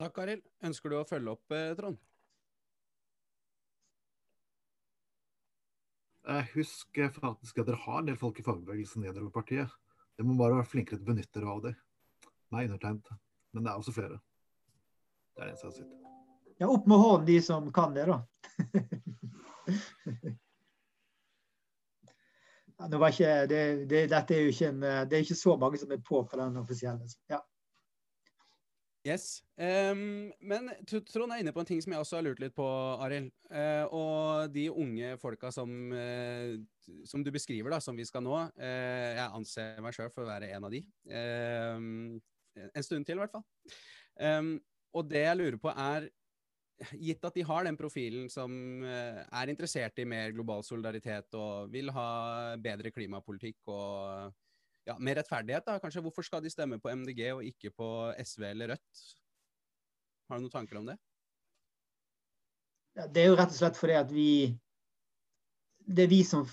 Takk, Arild. Ønsker du å følge opp, eh, Trond? Jeg husker faktisk at dere har en del folk i fagbevegelsen nedover partiet. Det må bare være flinkere til å benytte dere av det. Meg undertegnet. Men det er også flere. Det er det eneste jeg har sett. Ja, opp med hånden de som kan det, da. ikke, det, det, dette er jo ikke en, det er ikke så mange som er på for den offisielle. Ja. Yes. Um, men Trond er inne på en ting som jeg også har lurt litt på, Arild. Uh, og de unge folka som, uh, som, du beskriver, da, som vi skal nå. Uh, jeg anser meg sjøl for å være en av de. en stund til, i hvert fall. Um, og det jeg lurer på, er gitt at de har den profilen som eh, er interessert i mer global solidaritet og vil ha bedre klimapolitikk og ja, mer rettferdighet, da, kanskje, hvorfor skal de stemme på MDG og ikke på SV eller Rødt? Har du noen tanker om det? Ja, det er jo rett og slett fordi at vi Det er vi som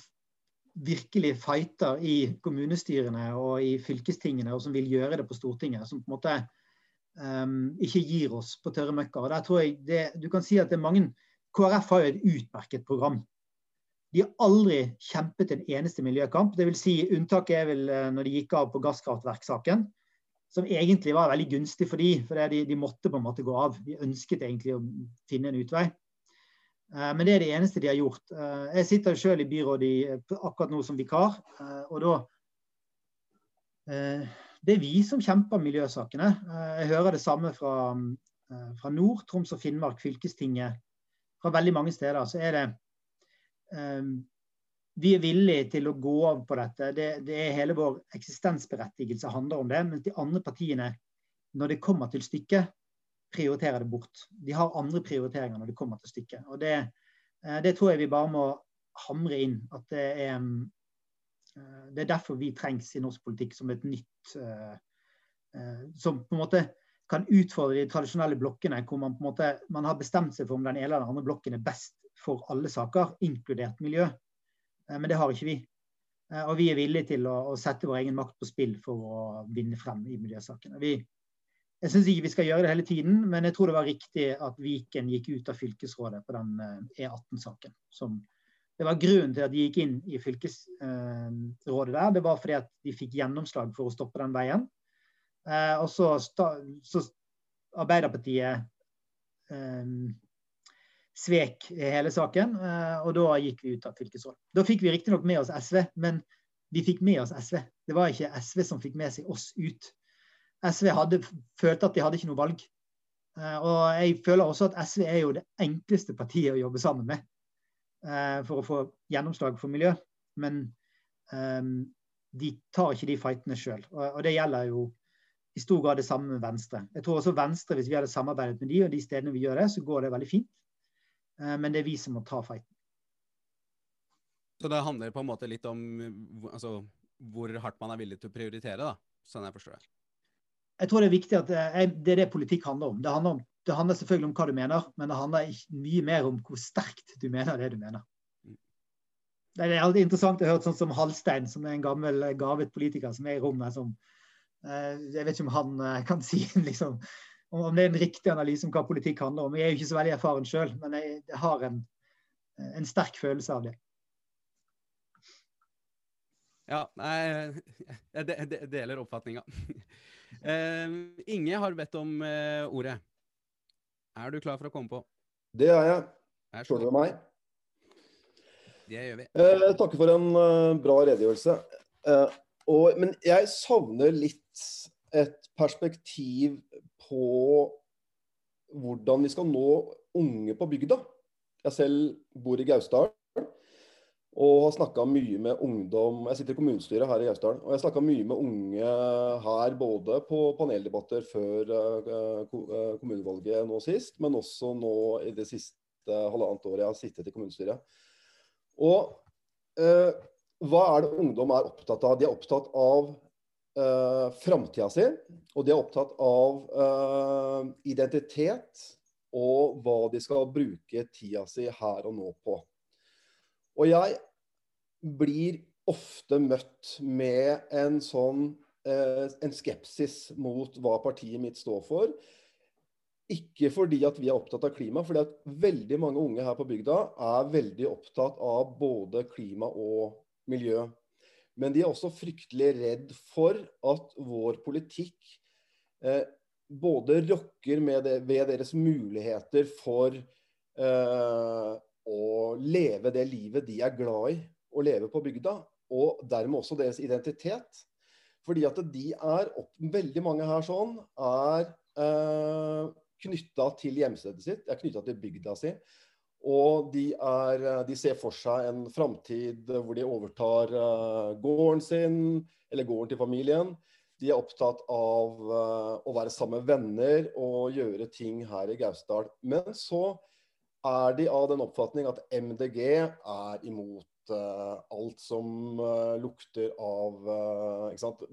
virkelig fighter i kommunestyrene og i fylkestingene, og som vil gjøre det på Stortinget. Som på en måte um, ikke gir oss på tørre møkka. Og der tror jeg det, du kan si at det er mange KrF har jo et utmerket program. De har aldri kjempet en eneste miljøkamp. det vil Si, unntaket er vel eh, når de gikk av på gasskraftverksaken, som egentlig var veldig gunstig for de, for de, de, måtte på en måte gå av. De ønsket egentlig å finne en utvei. Uh, men det er det eneste de har gjort. Uh, jeg sitter jo selv i byrådet akkurat nå som vikar. Og da det er vi som kjemper miljøsakene. Eh, jeg hører det samme fra, eh, fra nord, Troms og Finnmark, fylkestinget. Fra veldig mange steder så er det um, Vi er villige til å gå av på dette. Det, det er hele vår eksistensberettigelse handler om det. Mens de andre partiene, når det kommer til stykket, prioriterer det bort. De har andre prioriteringer når det kommer til stykket. Og det, det tror jeg vi bare må hamre inn. At det er Eh, det er derfor vi trengs i norsk politikk som et nytt eh, eh, Som på en måte kan utfordre de tradisjonelle blokkene, hvor man på en måte man har bestemt seg for om den ene eller den andre blokken er best for alle saker, inkludert miljø. Men det har ikke vi. Og vi er villige til å, å sette vår egen makt på spill for å vinne frem i miljøsakene. Vi, jeg syns ikke vi skal gjøre det hele tiden, men jeg tror det var riktig at Viken gikk ut av fylkesrådet på den E18-saken. som det var grunnen til at de gikk inn i fylkesrådet der. Det var fordi at de fikk gjennomslag for å stoppe den veien. Eh, og så, så Arbeiderpartiet eh, svek hele saken, eh, og da gikk vi ut av fylkesrådet. Da fikk vi riktignok med oss SV, men vi fikk med oss SV. Det var ikke SV som fikk med seg oss ut. SV hadde, følte at de hadde ikke noe valg. Og jeg føler også at SV er jo det enkleste partiet å jobbe sammen med. Eh, for å få gjennomslag for miljø. Men um, de tar ikke de fightene sjøl. Og, det gjelder jo i stor grad det samme med Venstre. Jeg tror også Venstre, Hvis vi hadde samarbeidet med de og de stedene vi gjør det, så går det veldig fint. Uh, men det er vi som må ta fighten. Så det handler på en måte litt om altså, hvor hardt man er villig til å prioritere, da, sånn jeg forstår det? Jeg tror det er viktig at det er det politikk handler om. Det handler om det handler selvfølgelig om hva du mener, men det handler mye mer om hvor sterkt du mener det du mener. Det er alltid interessant å høre sånn som Halstein, som er en gammel gavet politiker som er i rommet. som eh, Jeg vet ikke om han eh, kan si liksom, om det er en riktig analyse om hva politikk handler om. Jeg er jo ikke så veldig erfaren sjøl, men jeg har en, en, sterk følelse av det. Ja, jeg, jeg deler oppfatninga. Eh, Inge har bedt om eh, ordet. Er du klar for å komme på? Det er jeg. Skjønner du meg? Det gjør vi. Eh, takker for en uh, bra redegjørelse. Uh, og, men jeg savner litt et perspektiv på hvordan vi skal nå unge på bygda. Jeg selv bor i Gausdal og har snakka mye med ungdom Jeg sitter i kommunestyret her i Gausdal. Og jeg snakka mye med unge her, både på paneldebatter før eh, eh, kommunevalget nå sist, men også nå i det siste halvannet året jeg har sittet i kommunestyret. Og eh, hva er det ungdom er opptatt av? De er opptatt av eh, framtida si, og de er opptatt av eh, identitet og hva de skal bruke tida si her og nå på. Og jeg blir ofte møtt med en sånn eh, en skepsis mot hva partiet mitt står for. Ikke fordi at vi er opptatt av klima, fordi at veldig mange unge her på bygda er veldig opptatt av både klima og miljø. Men de er også fryktelig redd for at vår politikk eh, både rokker det, ved deres muligheter for eh, å leve det livet de er glad i å leve på bygda, og dermed også deres identitet. Fordi at de er opp, veldig mange her sånn er eh, knytta til hjemstedet sitt, er knytta til bygda si. Og de, er, de ser for seg en framtid hvor de overtar eh, gården sin, eller gården til familien. De er opptatt av eh, å være sammen med venner og gjøre ting her i Gausdal. Men så er de av den oppfatning at MDG er imot eh, alt som eh, lukter av eh, ikke sant?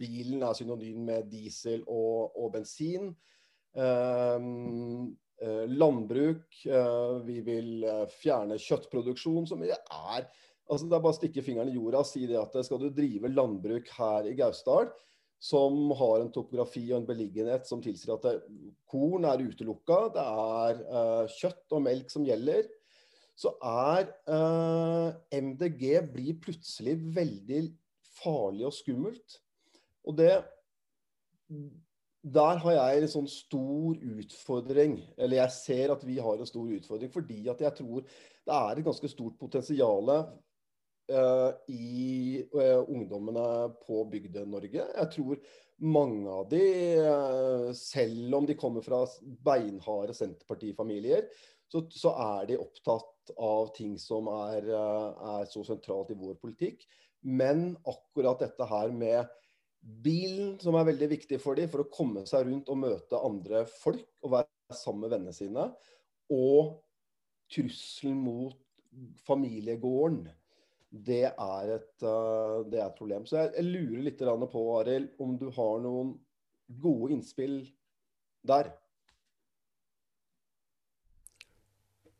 Bilen er synonym med diesel og, og bensin. Eh, landbruk. eh, vi vil eh, fjerne kjøttproduksjon, som er altså Det er bare å stikke fingeren i jorda og si det at skal du drive landbruk her i Gausdal, som har en topografi og en beliggenhet som tilsier at korn er utelukka, det er eh, kjøtt og melk som gjelder, så er eh, MDG blir plutselig veldig farlig og skummelt. Og det der har jeg en sånn stor utfordring. Eller jeg ser at vi har en stor utfordring, fordi at jeg tror det er et ganske stort potensial uh, i uh, ungdommene på Bygde-Norge. Jeg tror mange av de, uh, selv om de kommer fra beinharde Senterpartifamilier, så, så er de opptatt av ting som er, er så sentralt i vår politikk. Men akkurat dette her med bilen, som er veldig viktig for dem for å komme seg rundt og møte andre folk og være sammen med vennene sine. Og trusselen mot familiegården. Det er et, uh, det er et problem. Så jeg, jeg lurer litt på, Arild, om du har noen gode innspill der?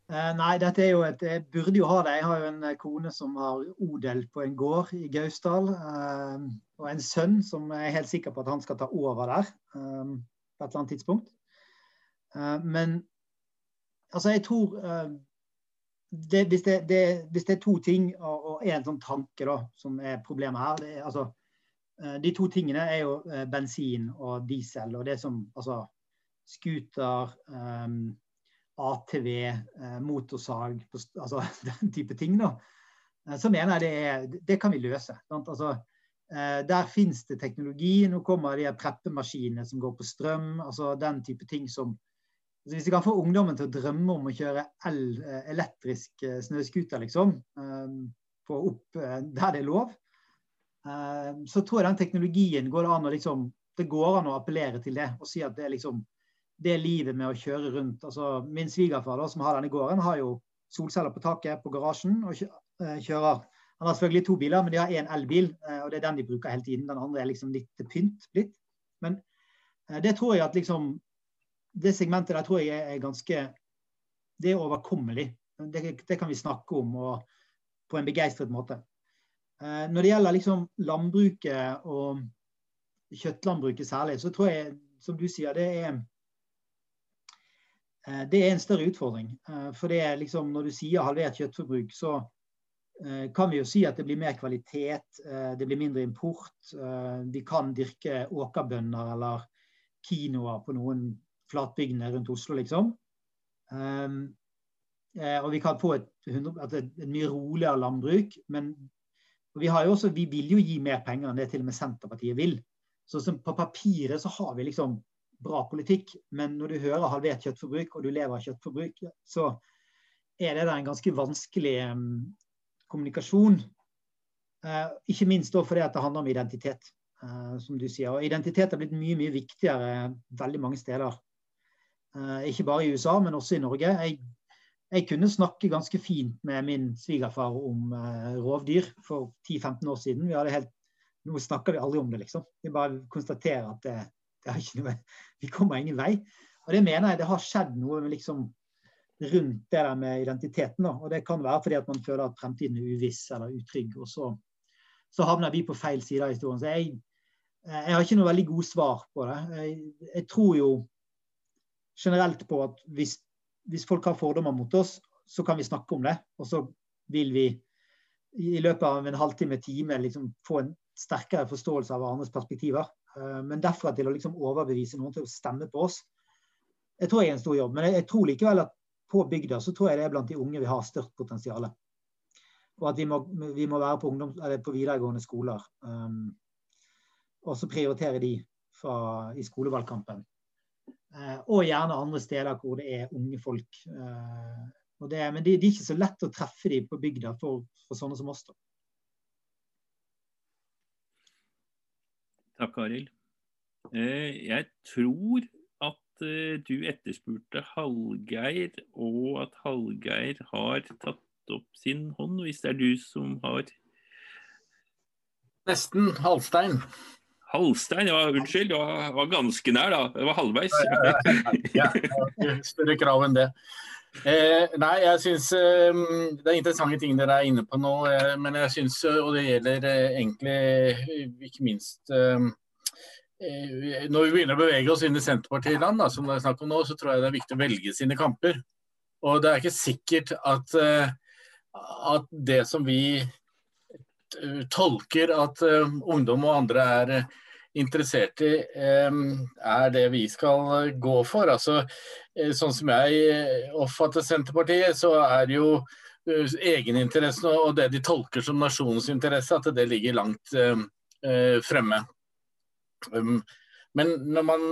Eh, nei, dette er jo et, jeg burde jo ha det. Jeg har jo en kone som har odel på en gård i Gausdal. Eh, og en sønn som jeg er helt sikker på at han skal ta over der eh, på et eller annet tidspunkt. Eh, men altså, jeg tror eh, det, hvis, det, det, hvis, det, er to ting og, én sånn tanke da, som er problemet her er, altså, eh, De to tingene er jo eh, bensin og diesel. Og det som altså scooter ATV, eh, motorsag, altså den type ting, da, så mener jeg det, er, det kan vi løse. Altså, eh, der finnes det teknologi. Nå kommer de preppemaskinene som går på strøm. altså Den type ting som altså Hvis vi kan få ungdommen til å drømme om å kjøre el, elektrisk snøscooter, liksom, få opp der det er lov, så tror jeg den teknologien går an å liksom Det går an å appellere til det og si at det er liksom det livet med å kjøre rundt. Altså, min svigerfar da, som har denne gården, har jo solceller på taket på garasjen. og kjører Han har selvfølgelig to biler, men de har én elbil, og det er den de bruker hele tiden. Den andre er liksom litt pynt blitt. Men det tror jeg at liksom Det segmentet der tror jeg er ganske Det er overkommelig. Det, det kan vi snakke om og, på en begeistret måte. Når det gjelder liksom landbruket og kjøttlandbruket særlig, så tror jeg, som du sier, det er det er en større utfordring. For det er liksom, når du sier halvert kjøttforbruk, så eh, kan vi jo si at det blir mer kvalitet, eh, det blir mindre import. Eh, vi kan dyrke åkerbønner eller kinoer på noen flatbygdene rundt Oslo, liksom. Um, og vi kan få et, et, et mye roligere landbruk. Men vi, også, vi, vil jo gi mer penger enn det til og med Senterpartiet vil. Så På papiret så har vi liksom bra politikk, men når du hører halvert kjøttforbruk og du lever av kjøttforbruk, så er det en ganske vanskelig kommunikasjon. Uh, ikke minst fordi det handler om identitet, uh, som du sier. Og identitet har blitt mye mye viktigere veldig mange steder. Uh, ikke bare i USA, men også i Norge. Jeg, jeg kunne snakke ganske fint med min svigerfar om rovdyr for 10-15 år siden. Vi hadde helt nå snakker vi aldri om det, liksom. Vi bare konstaterer at det noe, vi kommer ingen vei. Og det mener jeg det har skjedd noe liksom, rundt det der med identiteten. Da. Og det kan være fordi at man føler at fremtiden er uviss eller utrygg. Og så, så havner vi på feil side av historien. Så jeg, jeg har ikke noe veldig gode svar på det. Jeg, jeg tror jo generelt på at hvis, hvis, folk har fordommer mot oss, så kan vi snakke om det. Og så vil vi i løpet av en halvtime, time liksom få en sterkere forståelse av hverandres perspektiver. Eh, men derfra til å liksom overbevise noen til å stemme på oss, jeg tror jeg er en stor jobb. Men jeg, tror likevel at på bygda så tror jeg det er blant de unge vi har størst potensial. Og at vi må, vi må være på, ungdom, på, videregående skoler. Um, og så prioritere de fra, i skolevalgkampen. Uh, og gjerne andre steder hvor det er unge folk. Uh, det, men det, det, er ikke så lett å treffe de på bygda for, for sånne som oss. da. Takk, Arild. Eh, jeg tror at eh, du etterspurte Hallgeir, og at Hallgeir har tatt opp sin hånd, hvis det er du som har Nesten. Halstein. Halstein, ja, unnskyld. Det var, var, ganske nær, da. Det var halvveis. ja, ja, større krav enn det. Eh, nei, jeg syns eh, det er interessante ting dere er inne på nå. Eh, men jeg syns, og det gjelder eh, egentlig ikke minst eh, eh, Når vi begynner å bevege oss inn i Senterpartiland, som det er snakk om nå, så tror jeg det er viktig å velge sine kamper. Og det er ikke sikkert at, at det som vi tolker at ungdom og andre er interessert i, er det vi skal gå for. Altså, Eh, sånn som jeg eh, oppfatter Senterpartiet, så er jo eh, egeninteressen og det de tolker som nasjonens interesse, at det ligger langt fremme. Um, men når, man,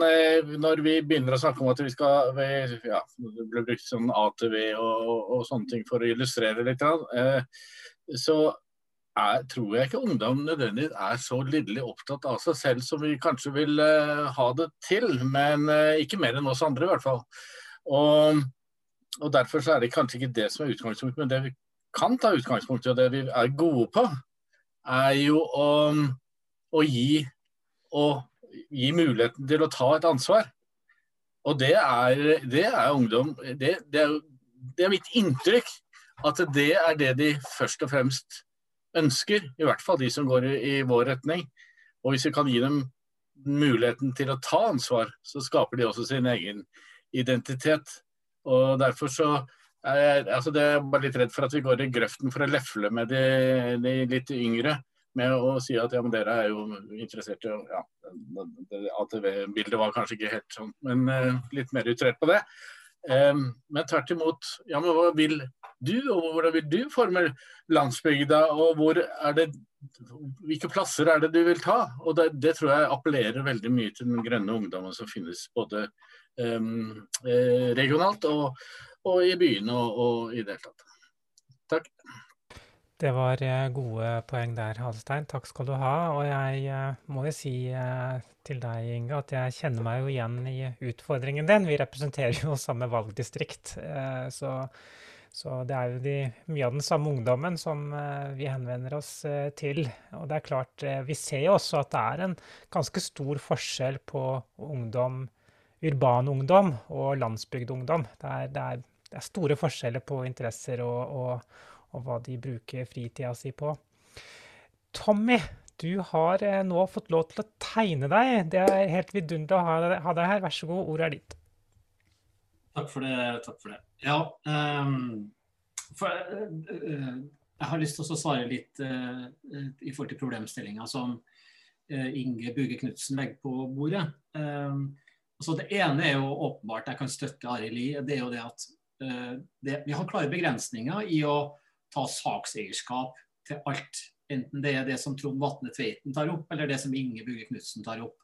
når, vi begynner å snakke om at vi skal ja, Det ble brukt sånn ATV og, og, sånne ting for å illustrere litt, så er, tror jeg ikke ungdom nødvendigvis er så lidderlig opptatt av seg selv som vi kanskje vil uh, ha det til. Men uh, ikke mer enn oss andre, i hvert fall. Og, og, Derfor er det kanskje ikke det som er utgangspunktet, men det vi kan ta utgangspunkt i, og det vi er gode på, er jo å, å gi, å, gi muligheten til å ta et ansvar. Og det er, det er ungdom det, det, er, det er mitt inntrykk at det er det de først og fremst ønsker, i hvert fall de som går i, i vår retning. Og hvis vi kan gi dem muligheten til å ta ansvar, så skaper de også sin egen identitet. Og derfor så er jeg, altså det er bare litt redd for at vi går i grøften for å lefle med de, de litt yngre. Med å si at ja, men dere er jo interessert i ja, ATV-bildet var kanskje ikke helt sånn, men uh, litt mer utrert på det. Um, men tvert imot, ja, men hva vil du, og hvordan vil du forme landsbygda? Og hvor er det, hvilke plasser er det du vil ta? Og det, det tror jeg appellerer veldig mye til den grønne ungdommen som finnes både um, regionalt og, og, i byene og, og i det hele tatt. Takk. Det var eh, gode poeng der, Halstein. Takk skal du ha. Og jeg eh, må jo si til deg, Inge, at jeg kjenner meg jo igjen i utfordringen din. Vi representerer jo samme valgdistrikt. Så så det er jo de, mye av den samme ungdommen som uh, vi henvender oss uh, til. Og det er klart, uh, vi ser jo også at det er en ganske stor forskjell på ungdom, urban ungdom og landsbygdungdom. Det er, det, er, det er, store forskjeller på interesser og, og, og, hva de bruker fritida si på. Tommy, du har nå fått lov til å tegne deg. Det er helt vidunderlig å ha deg her. Vær så god, ordet er ditt. Takk for det. takk for det. Ja, um, for, uh, jeg har lyst til å svare litt uh, i forhold til problemstillinga som uh, Inge Buge Knutsen legger på bordet. Um, altså det ene er jo åpenbart jeg kan støtte Arild i. Det er jo det at det, vi har klare begrensninger i å ta sakseierskap til alt. Enten det er det som Trond Vatne Tveiten tar opp, eller det som Inge Buge Knutsen tar opp.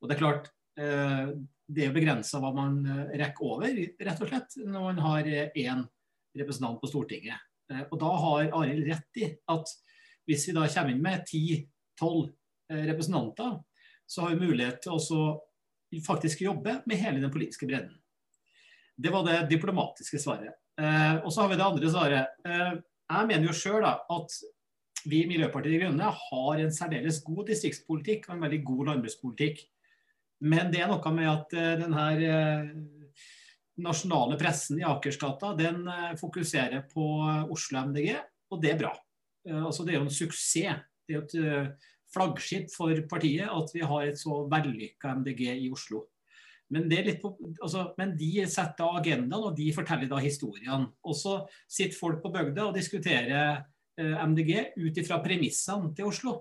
Og det er klart, det er begrensa hva man rekker over, rett og slett, når man har én representant på Stortinget. Eh, og Da har Arild rett i at hvis vi da kommer inn med 10-12 eh, representanter, så har vi mulighet til å faktisk jobbe med hele den politiske bredden. Det var det diplomatiske svaret. Eh, og så har vi det andre svaret. Jeg mener jo sjøl at vi i Miljøpartiet De Grønne har en særdeles god distriktspolitikk og en veldig god landbrukspolitikk. Men det er noe med at denne nasjonale pressen i Akersgata den eh, fokuserer på eh, Oslo MDG, og det er bra. Eh, altså, det er jo en suksess. Det er jo et flaggskip for partiet at vi har et så vellykka MDG i Oslo. Men, på, altså, men, de setter agendaen, og de forteller da historiene. Og så sitter folk på bygda og diskuterer eh, MDG ut ifra premissene til Oslo.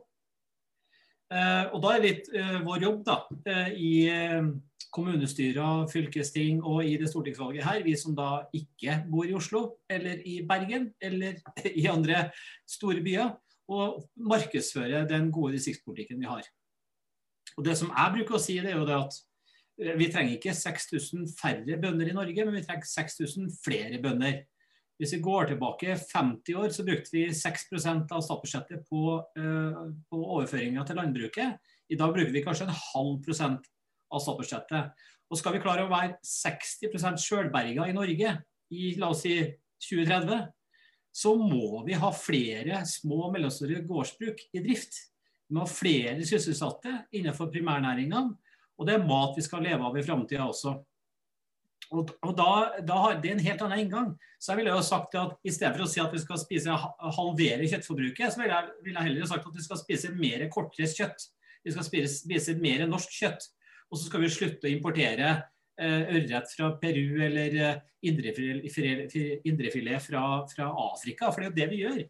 Eh, og da er litt eh, vår jobb da, i kommunestyrer, fylkesting og i det stortingsvalget her, vi som da ikke bor i Oslo eller i Bergen eller i andre store byer, og markedsføre den gode distriktspolitikken vi har. Og Det som jeg bruker å si, det er jo det at eh, vi trenger ikke 6000 færre bønder i Norge, men vi trenger 6000 flere bønder. Hvis vi går tilbake 50 år, så brukte vi 6 av statsbudsjettet på, uh, på overføringer til landbruket. I dag bruker vi kanskje en halv prosent av statsbudsjettet. Og skal vi klare å være 60% sjølberga i Norge i la oss si 2030, så må vi ha flere små og mellomstore gårdsbruk i drift. Vi må ha flere sysselsatte innenfor primærnæringene, og det er mat vi skal leve av i framtida også. Og, og da, da, har Det en helt annen inngang. Så jeg ville jo sagt at I stedet for å si at vi skal spise halvere kjøttforbruket, så ville jeg, ville jeg heller sagt at vi skal spise mer kortreist kjøtt. Vi skal spise, spise mer norsk kjøtt. Og så skal vi slutte å importere eh, ørret fra Peru eller eh, indrefilet fra, fra, Afrika. For det er jo det vi gjør,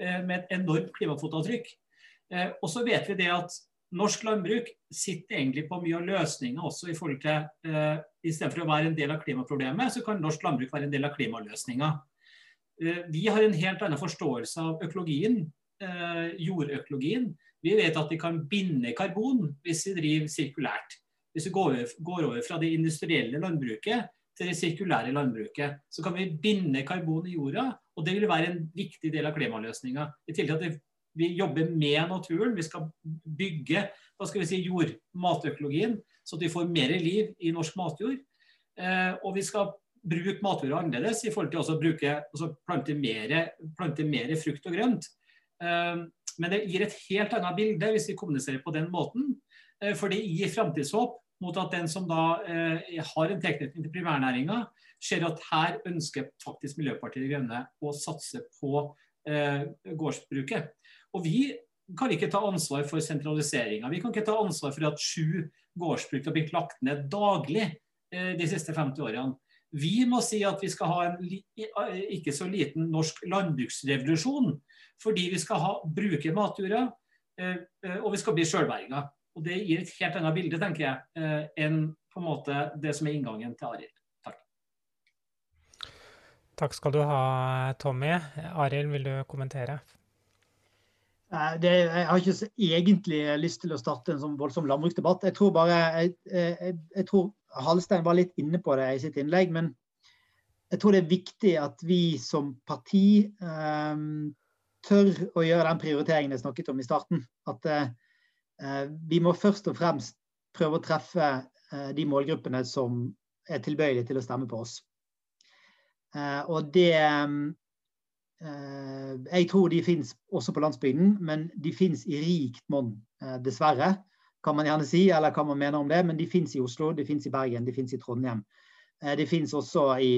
eh, med et enormt klimafotavtrykk. Og så vet vi det at norsk landbruk sitter egentlig på mye av løsninga også i forhold til uh, Istedenfor å være en del av klimaproblemet, så kan norsk landbruk være en del av klimaløsninga. Uh, vi har en helt annen forståelse av økologien, uh, jordøkologien. Vi vet at vi kan binde karbon hvis vi driver sirkulært. Hvis vi går over fra det industrielle landbruket til det sirkulære landbruket, så kan vi binde karbon i jorda, og det vil være en viktig del av klimaløsninga. I tillegg til at vi jobber med naturen, vi skal bygge hva skal vi si, jord, matøkologien, så at vi får mer liv i norsk matjord. Eh, og vi skal bruke matjorda annerledes i forhold til å bruke, også plante, mer, plante mer frukt og grønt. Eh, men det gir et helt annet bilde hvis vi kommuniserer på den måten. Eh, for det gir framtidshåp mot at den som da eh, har en tilknytning til primærnæringa, ser at her ønsker faktisk Miljøpartiet De Grønne å satse på eh, gårdsbruket. Og vi kan ikke ta ansvar for sentraliseringa. Vi kan ikke ta ansvar for at sju gårdsbruk har blitt lagt ned daglig eh, de siste 50 årene. Vi må si at vi skal ha en ikke så liten norsk landbruksrevolusjon. Fordi vi skal ha, bruke matjorda, eh, eh, og vi skal bli sjølberga. Og det gir et helt annet bilde, tenker jeg, enn på en måte det som er inngangen til Arild. Takk. Takk skal du ha, Tommy. Arild, vil du kommentere? Det, jeg har ikke egentlig lyst til å starte en sånn voldsom landbruksdebatt. Jeg tror bare, jeg, jeg, jeg, tror Halstein var litt inne på det i sitt innlegg. Men jeg tror det er viktig at vi som parti um, tør å gjøre den prioriteringen jeg snakket om i starten. At uh, Eh, vi må først og fremst prøve å treffe eh, de målgruppene som er tilbøyelige til å stemme på oss. Eh, og det Jeg tror de finnes også på landsbygden, men de finnes i rikt monn, dessverre. Kan man gjerne si, eller hva man mener om det, men de finnes i Oslo, de finnes i Bergen, de finnes i Trondheim. De finnes også i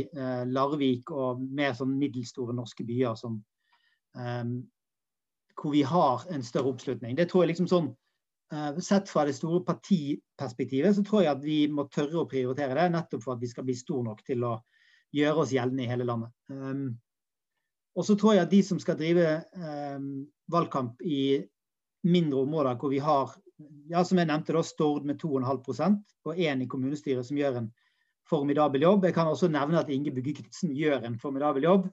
Larvik og mer sånn middelstore norske byer som, hvor vi har en større oppslutning. Det tror jeg liksom sånn Eh, sett fra det store partiperspektivet så tror jeg at vi må tørre å prioritere det, nettopp for at vi skal bli store nok til å gjøre oss gjeldende i hele landet. Og så tror jeg at de som skal drive eh, valgkamp i mindre områder hvor vi har ja, som jeg nevnte da, Stord med 2,5% og én i kommunestyret som gjør en formidabel jobb. Jeg kan også nevne at Inge Bugge gjør en formidabel jobb.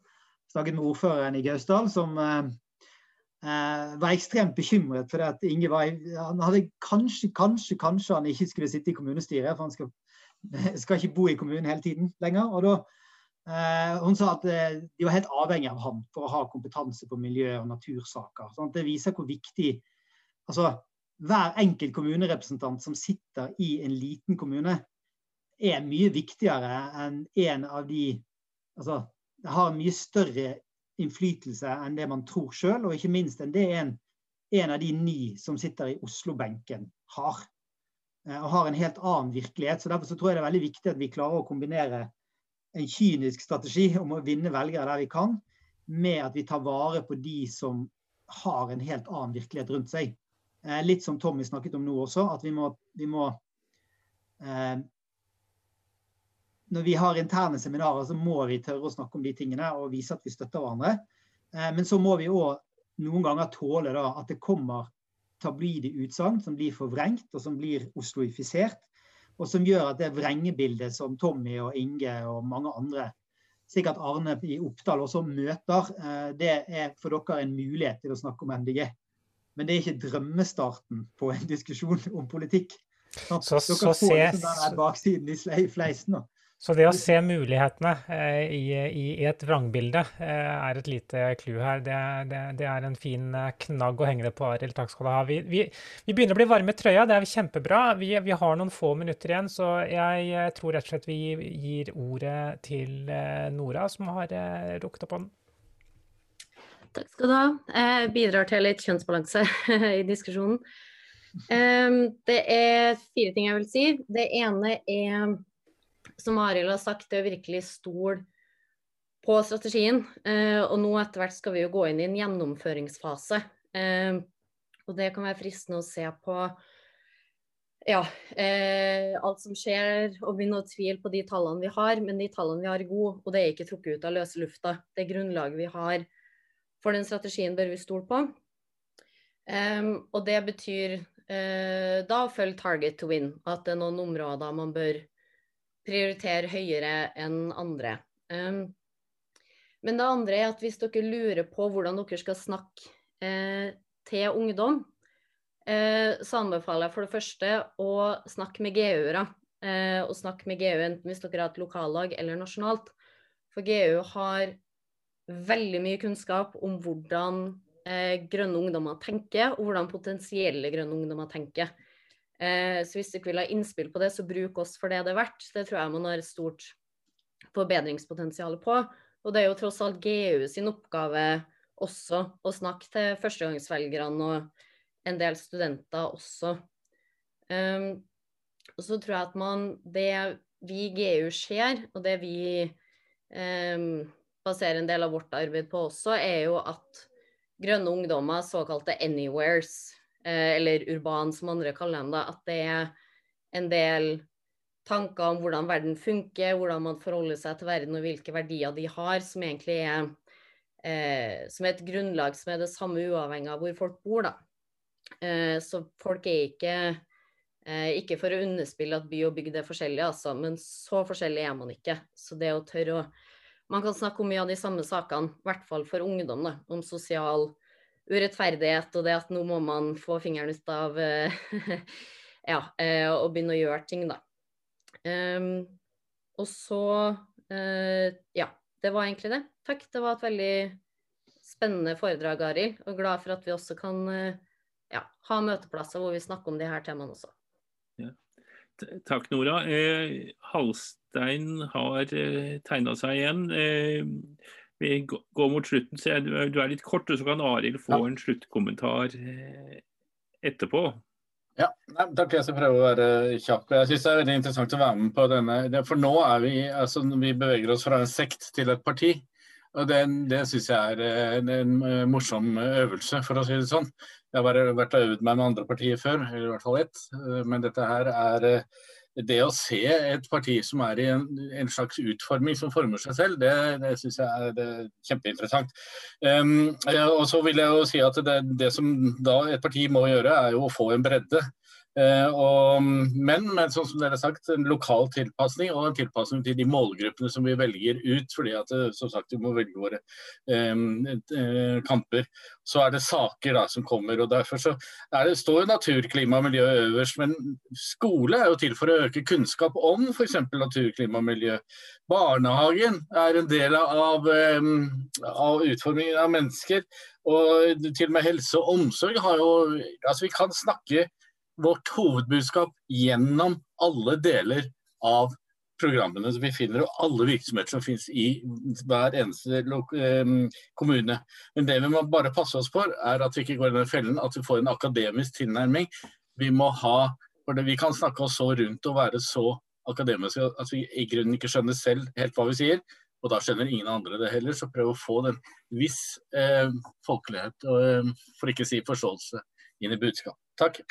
Snakket med ordføreren i Gausdal, som eh, eh, var ekstremt bekymret for at Inge var Han hadde kanskje, kanskje, kanskje han ikke skulle sitte i kommunestyret, for han skal, skal ikke bo i kommunen hele tiden lenger. og da Hun sa at eh, de var helt avhengig av ham for å ha kompetanse på miljø- og natursaker. Sånn det viser hvor viktig altså hver enkelt kommunerepresentant som sitter i en liten kommune, er mye viktigere enn en av de altså, har mye større innflytelse enn det man tror sjøl, og ikke minst enn det en, en av de ni som sitter i Oslo-benken har. Eh, og har en helt annen virkelighet. så Derfor så tror jeg det er veldig viktig at vi klarer å kombinere en kynisk strategi om å vinne velgere der vi kan, med at vi tar vare på de som har en helt annen virkelighet rundt seg. Eh, litt som Tommy snakket om nå også, at vi må, vi må eh, Når vi har interne seminarer, så må vi tørre å snakke om de tingene og vise at vi støtter hverandre. Eh, men så må vi òg noen ganger tåle da, at det kommer tabloide utsagn som blir forvrengt, og som blir osloifisert. Og som gjør at det vrengebildet som Tommy og Inge og mange andre, sikkert Arne i Oppdal også møter, eh, det er for dere en mulighet til å snakke om MDG. Men det er ikke drømmestarten på en diskusjon om politikk. Så, Så- Dere så får ses... liksom den der baksiden i fleisen. da. Så det å se mulighetene eh, i, i et vrangbilde eh, er et lite clou her. Det, det, det er en fin eh, knagg å henge det på, Arild. Takk skal du ha. Vi, vi, vi begynner å bli varme i trøya, det er kjempebra. Vi, vi har noen få minutter igjen, så jeg eh, tror rett og slett vi gir ordet til eh, Nora, som har eh, rukket opp hånden. Takk skal du ha. Jeg bidrar til litt kjønnsbalanse i diskusjonen. Um, det er fire ting jeg vil si. Det ene er, som Arild har sagt, det å virkelig stole på strategien. Eh, og nå etter hvert skal vi jo gå inn i en gjennomføringsfase. Eh, og det kan være fristende å se på ja, eh, alt som skjer, og begynne å tvile på de tallene vi har. Men de tallene vi har er gode, og det er ikke trukket ut av løse lufta. Det grunnlaget vi har for den strategien bør vi stole på. Em, og det betyr eh, da følge target to win. At det er noen områder man bør prioritere høyere enn andre. Um, men det andre er at hvis dere lurer på hvordan dere skal snakke eh, til ungdom, eh, så anbefaler jeg for det første å snakke med GU-ere. Eh, og snakke med GU enten hvis dere har et lokallag eller nasjonalt. For GU har veldig mye kunnskap om hvordan eh, grønne ungdommer tenker, og hvordan potensielle grønne ungdommer tenker. Eh, så hvis dere vil ha innspill på det, så bruk oss for det det er verdt. Det tror jeg man har stort forbedringspotensial på. Og det er jo tross alt GU sin oppgave også å snakke til førstegangsvelgerne og en del studenter også. Um, og så tror jeg at man Det vi i GU ser, og det vi um, baserer en del av vårt arbeid på også, er jo at grønne ungdommer, såkalte anywheres, eller urban som andre kaller dem, da, at det er en del tanker om hvordan verden funker, hvordan man forholder seg til verden og hvilke verdier de har, som egentlig er, eh, som et grunnlag som er det samme uavhengig av hvor folk bor. Eh, så folk er ikke eh, Ikke for å underspille at by og bygd er forskjellige, altså, men så forskjellig er man ikke. Så det å tørre å Man kan snakke om mye av de samme sakene, i hvert fall for ungdom, da, om sosial urettferdighet og det at nå må man få fingeren ut av eh, Ja, eh, og begynne å gjøre ting, da. Um, og så uh, Ja, det var egentlig det. Takk. Det var et veldig spennende foredrag, Arild. Og glad for at vi også kan ja, ha møteplasser hvor vi snakker om de her temaene også. Ja. Takk, Nora. Eh, Halstein har eh, tegna seg igjen. Eh, vi går mot slutten, så jeg, du er litt kort, og så kan Arild få Ja. en sluttkommentar eh, etterpå. Ja, nei, takk. Jeg skal prøve å være kjapp. Jeg synes det er veldig interessant å være med på denne. For nå er vi altså vi beveger oss fra en sekt til et parti. Og det, det syns jeg er eh, en, eh, morsom øvelse, for å si det sånn. Jeg har bare vært og øvd meg med andre partier før, i hvert fall ett. Eh, Men dette her er eh, det å se et parti som er i en, en slags utforming som former seg selv, det, det syns jeg er det, kjempeinteressant. Um, og så vil jeg jo si at det, det som da et parti må gjøre, er jo å få en bredde. Eh, og, men med sånn som dere har sagt, en lokal tilpasning og en tilpasning til de målgruppene som vi velger ut. fordi at eh, som sagt, vi må velge våre eh, kamper. Så er det saker da som kommer. og Derfor så det, står natur, klima og miljø øverst. Men skole er jo til for å øke kunnskap om f.eks. natur, klima og miljø. Barnehagen er en del av, av utformingen av mennesker. Og til og med helse og omsorg har jo altså Vi kan snakke vårt hovedbudskap gjennom alle deler av programmene som vi finner, og alle virksomheter som finnes i hver eneste kommune. Men det vi må bare passe oss for, er at vi ikke går i den fellen at vi får en akademisk tilnærming. Vi må ha, for det, vi kan snakke oss så rundt og være så akademiske at vi i grunnen ikke skjønner selv helt hva vi sier. Og da skjønner ingen andre det heller. Så prøv å få den viss eh, folkelighet, og, eh, for ikke å si forståelse, inn i budskap. Takk.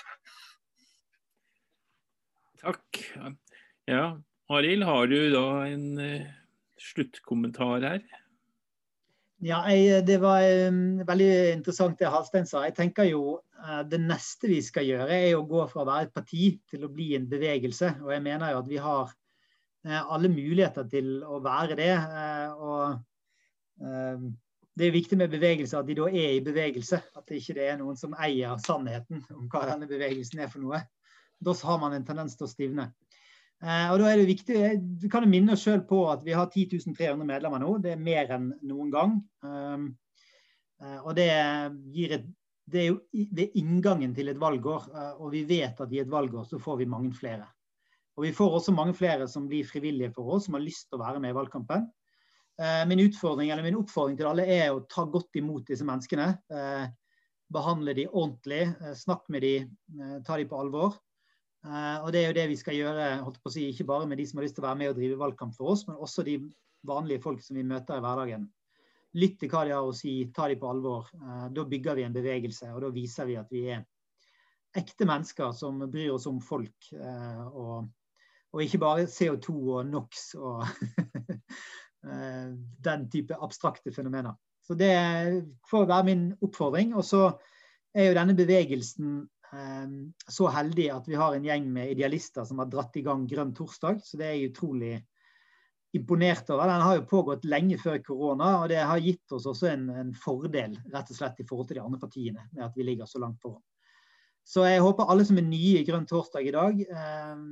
Takk. Ja, Arild, har du da en uh, sluttkommentar her? Ja, jeg, Det var um, veldig interessant det Halstein sa. Jeg tenker jo uh, Det neste vi skal gjøre, er å gå fra å være et parti til å bli en bevegelse. Og jeg mener jo at vi har uh, alle muligheter til å være det. og det er viktig med bevegelse at de da er i bevegelse. At det ikke er noen som eier sannheten om hva denne bevegelsen er for noe da har man en tendens til å stivne. Eh, og da er det viktig, Vi kan minne oss selv på at vi har 10 300 medlemmer nå. Det er mer enn noen gang. Um, eh, og det, et, det er jo ved inngangen til et valgår, eh, og vi vet at i et valgår så får vi mange flere. Og vi får også mange flere som blir frivillige for oss, som har lyst til å være med i valgkampen. Min utfordring, eller min oppfordring til alle er å ta godt imot disse menneskene. Behandle de ordentlig, snakk med de, ta de på alvor. Uh, og Det er jo det vi skal gjøre, holdt på å si, ikke bare med de som har lyst til å være med og drive valgkamp for oss, men også de vanlige folk som vi møter i hverdagen. Lytt til hva de har å si, ta de på alvor. Uh, da bygger vi en bevegelse, og da viser vi at vi er ekte mennesker som bryr oss om folk. Uh, og, og, ikke bare CO2 og NOx og den type abstrakte fenomener. Så Det får være min oppfordring. Og så er jo denne bevegelsen så heldig at vi har en gjeng med idealister som har dratt i gang Grønn torsdag. Så det er jeg utrolig imponert over. Den har jo pågått lenge før korona, og det har gitt oss også en, en, fordel rett og slett i forhold til de andre partiene, med at vi ligger så langt foran. Så jeg håper alle som er nye i Grønn torsdag i dag, eh,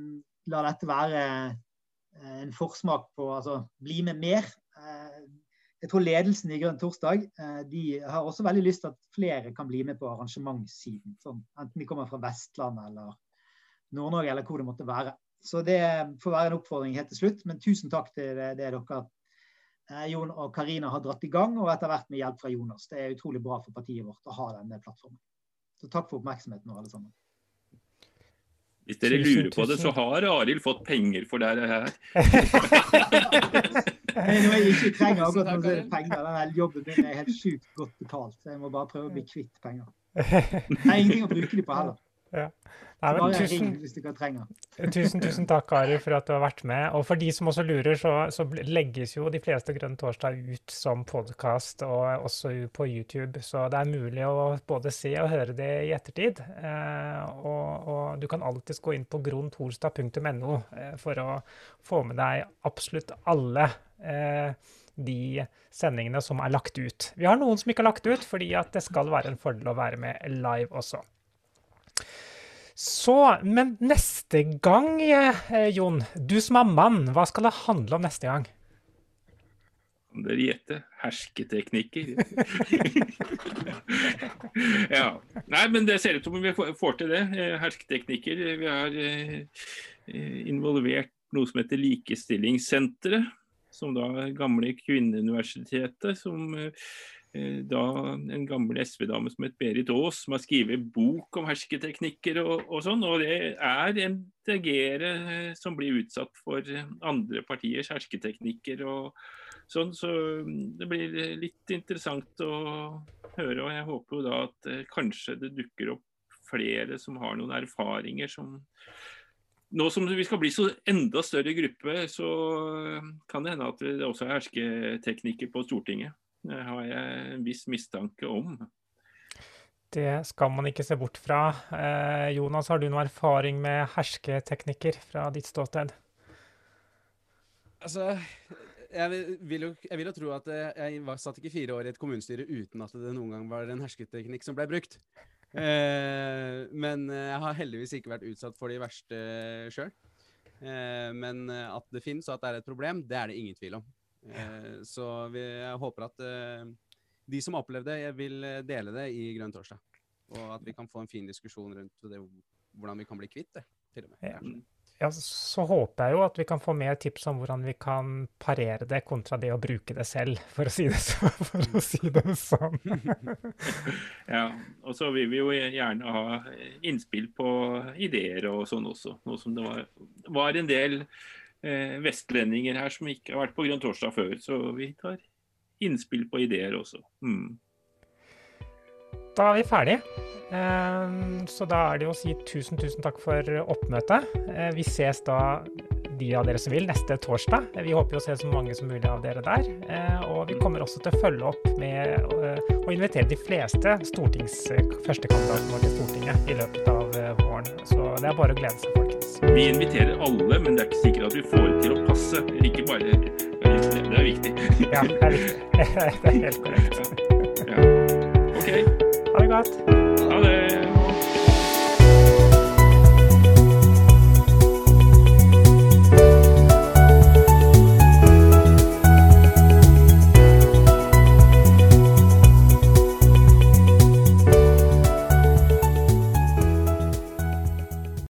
lar dette være eh, en forsmak på altså bli med mer. Eh, jeg tror ledelsen i Grønn torsdag eh, de har også veldig lyst til at flere kan bli med på arrangementssiden. Sånn, enten de kommer fra Vestlandet eller Nord-Norge eller hvor det måtte være. Så det får være en oppfordring helt til slutt. Men tusen takk til det, det dere eh, Jon og Karina har dratt i gang, og etter hvert med hjelp fra Jonas. Det er utrolig bra for partiet vårt å ha denne plattformen. Så takk for oppmerksomheten nå, alle sammen. Hvis dere lurer på det, så har Arild fått penger for det her. Når jeg ikke trenger akkurat noe penger, den jobben min er helt sjukt godt betalt. Så jeg må bare prøve å bli kvitt penger. Det er ingenting å bruke dem på heller. Ja. Nei, men, tusen, tusen, tusen takk, Ari, for at du har vært med. Og for de som også lurer, så, så legges jo de fleste Grønn torsdag ut som podkast og også på YouTube. Så det er mulig å både se og høre det i ettertid. Eh, og, og, du kan alltids gå inn på grontorsdag.no eh, for å få med deg absolutt alle eh, de sendingene som er lagt ut. Vi har noen som ikke er lagt ut, fordi at det skal være en fordel å være med live også. Så, men neste gang, eh, Jon, du som er mann, hva skal det handle om neste gang? Kan dere gjette? Hersketeknikker. ja. Nei, men det ser ut som vi får til det. Eh, hersketeknikker. Vi har eh, involvert noe som heter Likestillingssenteret, som da gamle Kvinneuniversitetet, som Eh, da en gammel SV-dame som het Berit Aas, som har skrevet bok om hersketeknikker og, og sånn. Og det er MDG-ere eh, som blir utsatt for andre partiers hersketeknikker og sånn. Så mm, det blir litt interessant å høre. Og jeg håper jo da at eh, kanskje det dukker opp flere som har noen erfaringer som nå som vi skal bli så enda større gruppe, så kan det hende at det også er hersketeknikker på Stortinget. Det har jeg en viss mistanke om. Det skal man ikke se bort fra. Eh, Jonas, har du noe erfaring med hersketeknikker fra ditt ståsted? Altså, jeg vil, jo, jeg vil jo tro at jeg var, satt ikke fire år i et kommunestyre uten at det noen gang var en hersketeknikk som ble brukt. Eh, men jeg har heldigvis ikke vært utsatt for de verste sjøl. Eh, men at det finnes og at det er et problem, det er det ingen tvil om. Eh, så vi, jeg håper at eh, de som har opplevd det, vil dele det i Grønn torsdag. Og at vi kan få en fin diskusjon rundt det, hvordan vi kan bli kvitt det. til og med. Ja. Ja, så håper jeg jo at vi kan få mer tips om hvordan vi kan parere det kontra det å bruke det selv, for å si det, så, for å si det sånn. ja, og så vil vi jo gjerne ha innspill på ideer og sånn også. Noe som det var, var en del eh, vestlendinger her som ikke har vært på Grønn torsdag før, så vi tar innspill på ideer også. Mm. Da er vi ferdige. Ehm, så da er det å si tusen, tusen takk for oppmøtet. Eh, vi ses da, de av dere som vil, neste torsdag. Eh, vi håper å se så mange som mulig av dere der. Eh, og vi kommer også til å følge opp med å invitere de fleste stortings førstekandidatene til Stortinget i løpet av våren. Så det er bare å glede seg, folkens. Vi inviterer alle, men det er ikke sikkert at vi får det til å passe. Ikke bare Det er viktig. ja, det er viktig. Det er helt korrekt. Ja. OK. Ha det godt.